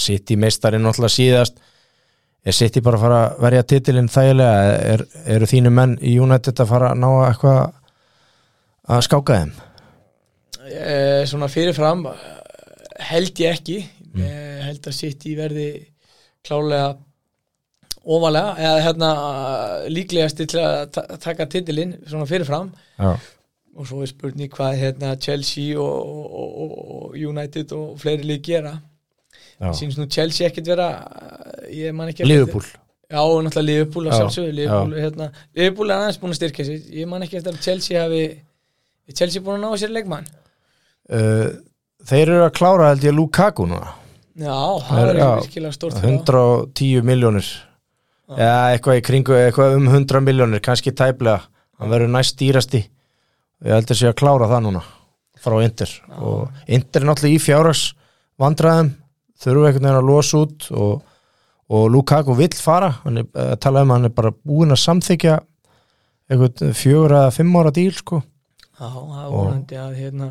City meistari náttúrulega síðast er City bara að fara að verja titilinn þægilega? Er, eru þínu menn í United að fara að ná að eitthvað að skáka þeim? E, svona fyrirfram eh, held ég ekki. Mm. held að sitt í verði klálega ofalega eða hérna eh, líklegast til að ta- taka titilinn svona fyrirfram. Já, og svo er spurning hvað hérna Chelsea og, og, og, United og fleiri lík gera. Sínst nú Chelsea ekkert vera ég man ekki Liverpool. Já náttúrulega Liverpool að Já, sjálfsögðu Liverpool, hérna, Liverpool er aðeins búin að styrkja sig. Ég man ekki eftir að Chelsea hafi Chelsea búin að ná sér leikmann? Uh, Þeir eru að klára held ég Lukaku núna. Já, það er virkilega stórt 110 miljónir eða eitthvað í kringu eitthvað um 100 miljónir, kannski tæplega. Hann verður næst dýrasti. Ég held að sé að klára það núna frá Inter. Og Inter er náttúrulega í fjárhags vandræðum þurfu einhvern veginn að losa út og, og Lukaku vill fara. Hann er að tala um að hann er bara búinn að samþykja einhvern fjögur eða fimm ára díl sko. Já, það er vonandi að hérna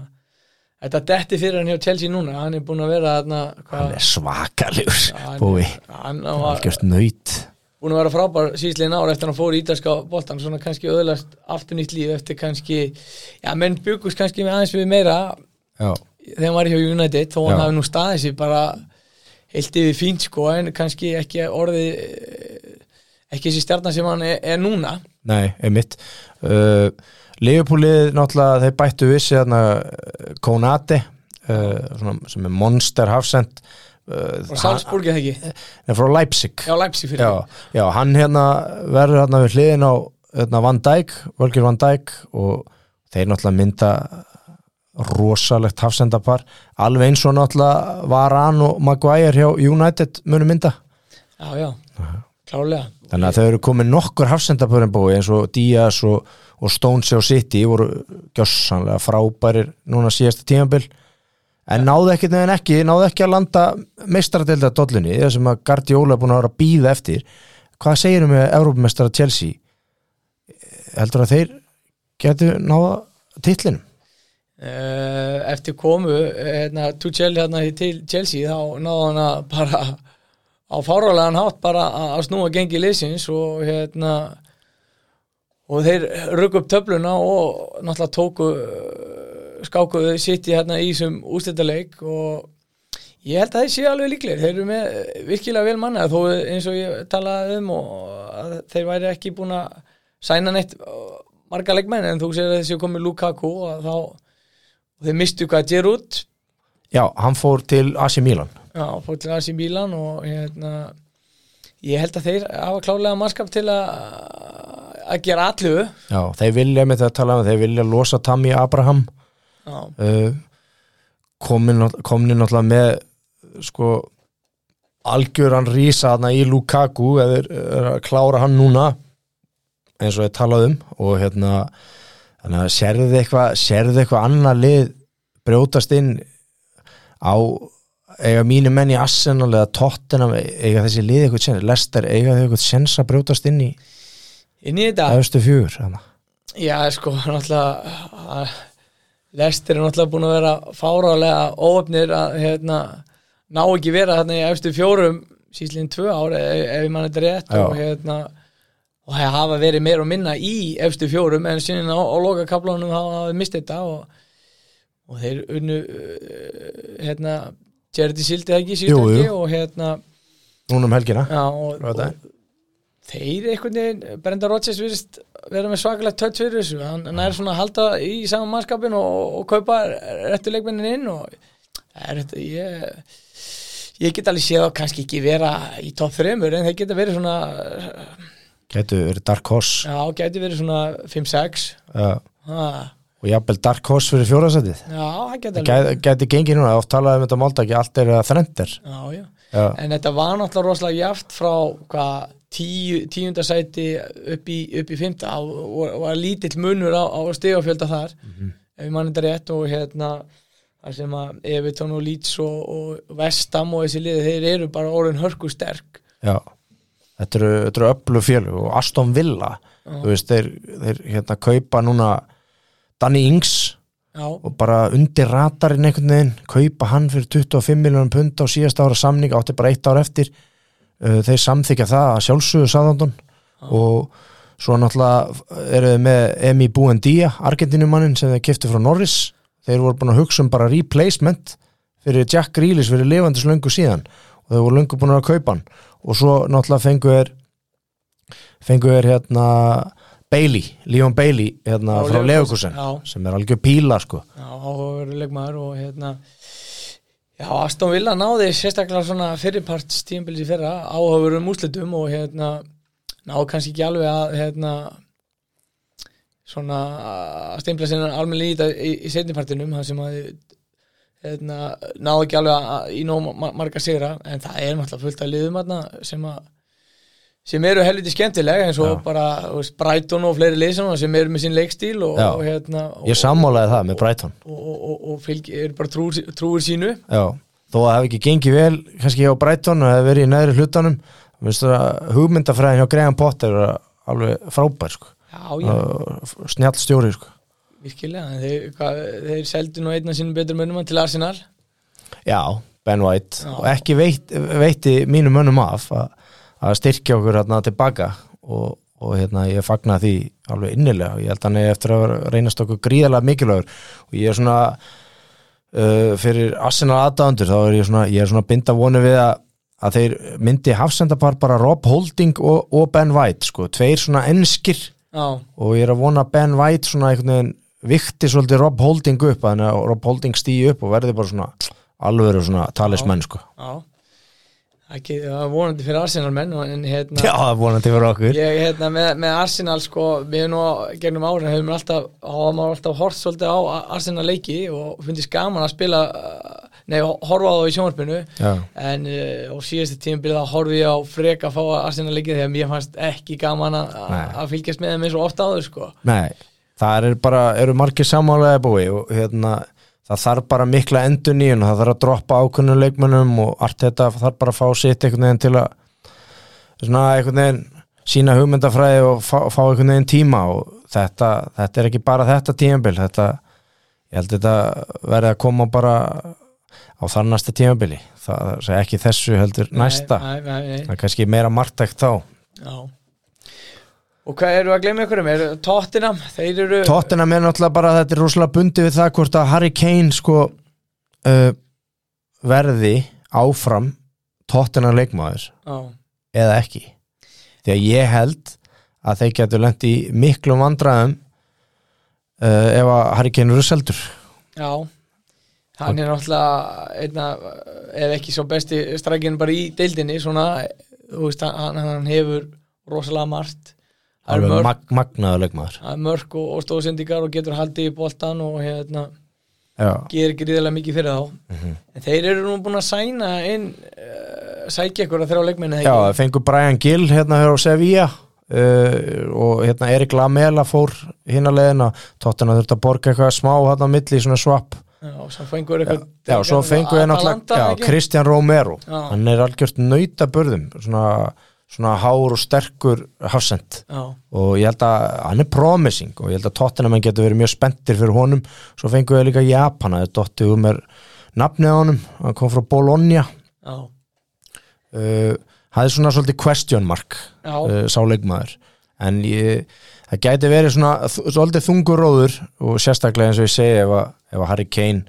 þetta detti fyrir hann hjá Chelsea núna. Hann er búin að vera hvað- hann er svakalegur búi, hann var algjörst nöyt búin að vera frábær síðslegin ára eftir að hann fór í ítalska boltan svona kannski öðlast aftur nýtt líf eftir kannski, já menn byggust kannski með aðeins við meira já, þegar hann var hjá United þó hann hafi nú staðið sér bara heilt yfir fínt sko en kannski ekki orðið eh, ekki þessi stjarnar sem hann er, er núna. Nei, einmitt. Uh, Leopoldið náttúrulega þeir bættu vissi þarna uh, Konate uh, sem er monster hafsend uh, frá Salzburg eða ekki, er frá Leipzig. Já Leipzig fyrir já, já, hann hérna verður hérna við hliðin á hérna, Van Dijk, Volker Van Dijk og þeir náttúrulega mynda rosalegt hafsendapar. Alveg eins og náttúrulega Varan og Maguire hjá United munu mynda. Já, já, klálega Þannig að þau eru komið nokkur hafsendapörin búi eins og Díaz og, og Stones og City voru gjössanlega frábærir núna síðasta tímabil. En náðu ekki neðan ekki, náðu ekki að landa meistaradelda dollunni, það sem að Guardiola er búin að vera að býða eftir. Hvað segir um með Európumestara Chelsea? Heldur að þeir getur náða titlinum eftir komu hérna, Tuchel hérna til Chelsea þá náðu hann að bara á fárálegan hátt bara að snúa gengi liðsins og hérna og þeir röggu upp töfluna og náttúrulega tóku uh, skákuðu sitt í hérna í þessum ústættaleik og ég held að þeir séu alveg líklegir. Þeir eru með virkilega vel manna þó eins og ég talaði um og þeir væri ekki búin að sæna neitt marga leikmenn en þú sér að þessi komið Lukaku og þá og þeir mistu hvað Giroud Já, hann fór til AC Milan. Já, fór til í Bílan og hérna, ég held að þeir hafa klálega mannskap til að að gera allu Já, þeir vilja með þetta tala um þeir vilja losa Tammy Abraham. Uh, komin, komni náttúrulega með sko algjöran rísa þarna í Lukaku eða klára hann núna eins og ég talað um. Og hérna þannig að sérðu eitthvað sérðu eitthvað annað lið brjótast inn á eiga mínu menn í Arsenal eða Tottenham eiga þessi lið eitthvað sens Lester eiga þau eitthvað sens að brjótast inn í inn í þetta fjögur þannig Já, sko, náttúrulega Lestir er náttúrulega búin að vera fárálega óöfnir að hérna, ná ekki vera þarna í efstu fjórum síslinn tvö ár ef, ef mann þetta rétt Já. og hérna og það hafa verið meir og minna í efstu fjórum en sinni á, á loka kaplánum hafa við mist þetta og, og þeir unnu uh, hérna Gerdi Sildi ekki síðan og hérna núna um helgina. Já, og, og þeir einhvern veginn, Brenda Rodgers virðist vera með svakalegt tött fyrir þessu. Hann, hann er svona að halda í saman mannskapin og, kaupa réttu leikmennin inn og er þetta ég, ég get alveg séð að kannski ekki vera í topp þreymur en þeir geta verið svona getur verið Dark Horse. Já, geti verið svona 5-6 uh, ha, og jafnvel Dark Horse fyrir fjórasætið já, það Það alveg gæti, gæti gengið núna, oft talaði um þetta máltaki allt er þrendir já, já. Já, En þetta var náttúrulega rosalega jaft frá hvað, tíu, tíundasæti upp í, upp í fymta og, og var lítill munur á, á stegafjölda þar ef ég mann þetta rétt. Og hérna þar sem að Everton og Leeds og, og Vestam og þessi liði þeir eru bara orðin hörku sterk já Þetta eru, eru öllu fjölu og Aston Villa þú veist, þeir, þeir hérna kaupa núna Danny Ings Já, og bara undir ratarinn einhvern veginn kaupa hann fyrir 25 miljónum pund á síðast ára samning, átti bara eitt ár eftir. Uh, þeir samþykja það að sjálfsögðu Sáðandon og svo náttúrulega eru þeir með Emi Buendía, Argentinumannin sem þeir kiftu frá Norris. Þeir voru búin að hugsa um bara replacement fyrir Jack Grealish fyrir lifandis löngu síðan og þeir voru löngu búin að kaupa hann og svo náttúrulega fengu þeir fengu þeir hérna Bailey, Leon Bailey hérna Frá frá já. sem er algjör píla sko já, áhugaveru leikmaður og hérna Já, Aston Villa náði sérstaklega svona fyrirparts tímabils í fyrra áhugaverum úslitum og hérna náði kannski ekki alveg að hérna svona að steimpla sinna almenni í, í, í setnipartinum það sem að hérna, náði ekki alveg í nóg ma- marga sigra en það er náttúrulega fullt af liðum sem sem eru helviti skemmtileg eins og Já. bara Brighton og fleiri lið sem eru með sín leikstíl og, og hérna og, Ég sammálaði það með Brighton og, og, og, og fylg, eru bara trúir, trúir sínu Já, þó að það hef ekki gengið vel kannski hjá Brighton og hef verið í neðri hlutanum hugmyndafræðin hjá Graham Potter er alveg frábær sko. já, já, snjall stjóri sko. Virkilega þeir, hvað, þeir seldu nú einna sínum betur mönnum til Arsenal. Já, Ben White. Já. og ekki veit, veitti mínum mönnum af að, styrkja okkur hérna tilbaka. Og, og hérna ég fagna því alveg innilega. Og ég held að hann er eftir að reynast okkur gríðarlega mikilvægur. Og ég er svona uh, fyrir Arsenal aðdæðandur þá er ég svona, ég er svona binda vonu við að að þeir myndi hafsendapar bara Rob Holding og, og Ben White sko, tveir svona enskir. Já, og ég er að vona Ben White svona einhvern veginn vikti svolítið Rob Holding upp þannig að Rob Holding stýi upp og verði bara svona alvöru svona talismenn sko. Já. Ekki, það var vonandi fyrir Arsenal menn en hérna Já, það er vonandi fyrir okkur. Ég hérna með, með Arsenal sko við nú gegnum árin hefum við alltaf alltaf hort svolítið á Arsenal leiki og fundist gaman að spila uh, nei, horfa á það í sjónvarpinu. En uh, á síðastu tímabilið þá horfði ég á frek að fá Arsenal leiki þegar mér fannst ekki gaman að að fylgjast með þeim eins og ofta áður sko. Nei, það er bara eru margir sammálaði búi og hérna það þarf bara mikla endur nýjun það þarf að droppa ákunnum leikmönnum og allt þetta þarf bara að fá sitt einhvern veginn til að svona einhvern veginn sína hugmyndafræði og fá, fá einhvern veginn tíma og þetta, þetta er ekki bara þetta tímabil þetta, ég held þetta verði að koma bara á á þar næsta tímabili. Það er ekki þessu heldur næsta. nei, nei, nei, það er kannski meira margtækt þá. Já Og hvað eru að glemja ykkur um? Er Tottenham, þeir eru Tottenham er náttúrulega bara þetta er rosalega bundi við það hvort að Harry Kane sko uh, verði áfram Tottenham leikmaður Já, eða ekki. Því að ég held að þeir getur lent í miklum vandræðum uh, ef að Harry Kane eru seldur. Já. Hann er náttúrulega einna, ef ekki svo besti strækinn bara í deildinni svona, þú veist, hann, hann hefur rosalega margt Það mörg, mag magnaður leikmaður. Það er mörg og, og stóðsendingar og getur haldið í boltan og hérna gerir gríðilega mikið fyrir þá. Mhm. en þeir eru nú búin að sæna inn uh, sækja ykkur að þrjá leikmenni Já það fengur Brian Gill hérna hér á Sevilla uh, og hérna Erik Lamela fór hinn að leiðina. Tottenham þurfti að borga eitthvað smá hérna á milli í svona swap. Já, svo fengur eitthvað Já, svo fengur við náttúrulega Christian Romero, Já. hann er algjört nautabörðum, svona, svona hár og sterkur hafsend og ég held að hann er promising og ég held að Tottenham getur verið mjög spenntir fyrir honum. Svo fengur við líka Japana, þetta dottið um er nafnið á honum, hann kom frá Bologna. Uh, það er svona svolítið question mark uh, sáleikmaður en ég, það gæti verið svona svolítið þungur róður og sérstaklega eins og ég segi ef að, ef að Harry Kane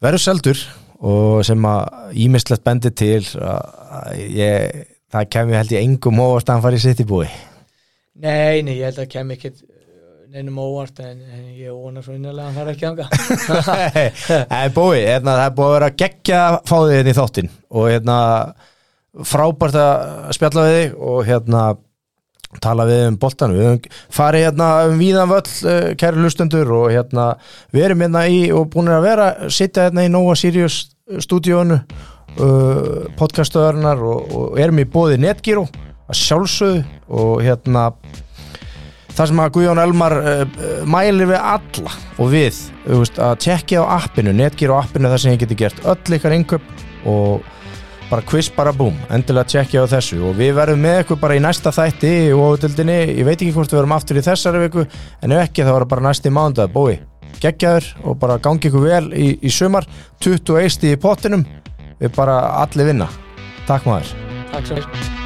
verður seldur og sem að ímislegt bendi til að, að ég, það kemur held ég engum óvart að hann fari í sitt í búi. Nei, nei, ég held að kem ekki neinum óvart en, en ég vona svo innilega að hann fara ekki anga Það er búi, hérna, það er búið að vera geggja fáðið hérna í þáttinn og hérna frábært að spjalla við þig og hérna tala við um boltan við höfum farið hérna um víðan völl uh, kæri hlustundur og hérna við erum hérna í og búin að vera sitja hérna í Nova Sirius stúdíónu uh, podcastöðurnar og, og erum í bóði Netgyro að sjálfsögðu og hérna það sem að Guðjón Elmar uh, uh, mælir við alla og við veist, að tjekkja á appinu, netgir á appinu það sem ég geti gert öll ykkar inköp og bara quiz bara búm endilega tjekkja á þessu. Og við verðum með ykkur bara í næsta þætti og óvöldinni, ég veit ekki hvort við verðum aftur í þessari viku en ef ekki þá er bara næsti mándag bói, geggjaður og bara gangi ykkur vel í, í sumar. 21 í pottinum við bara allir vinna. Takk maður. Takk svo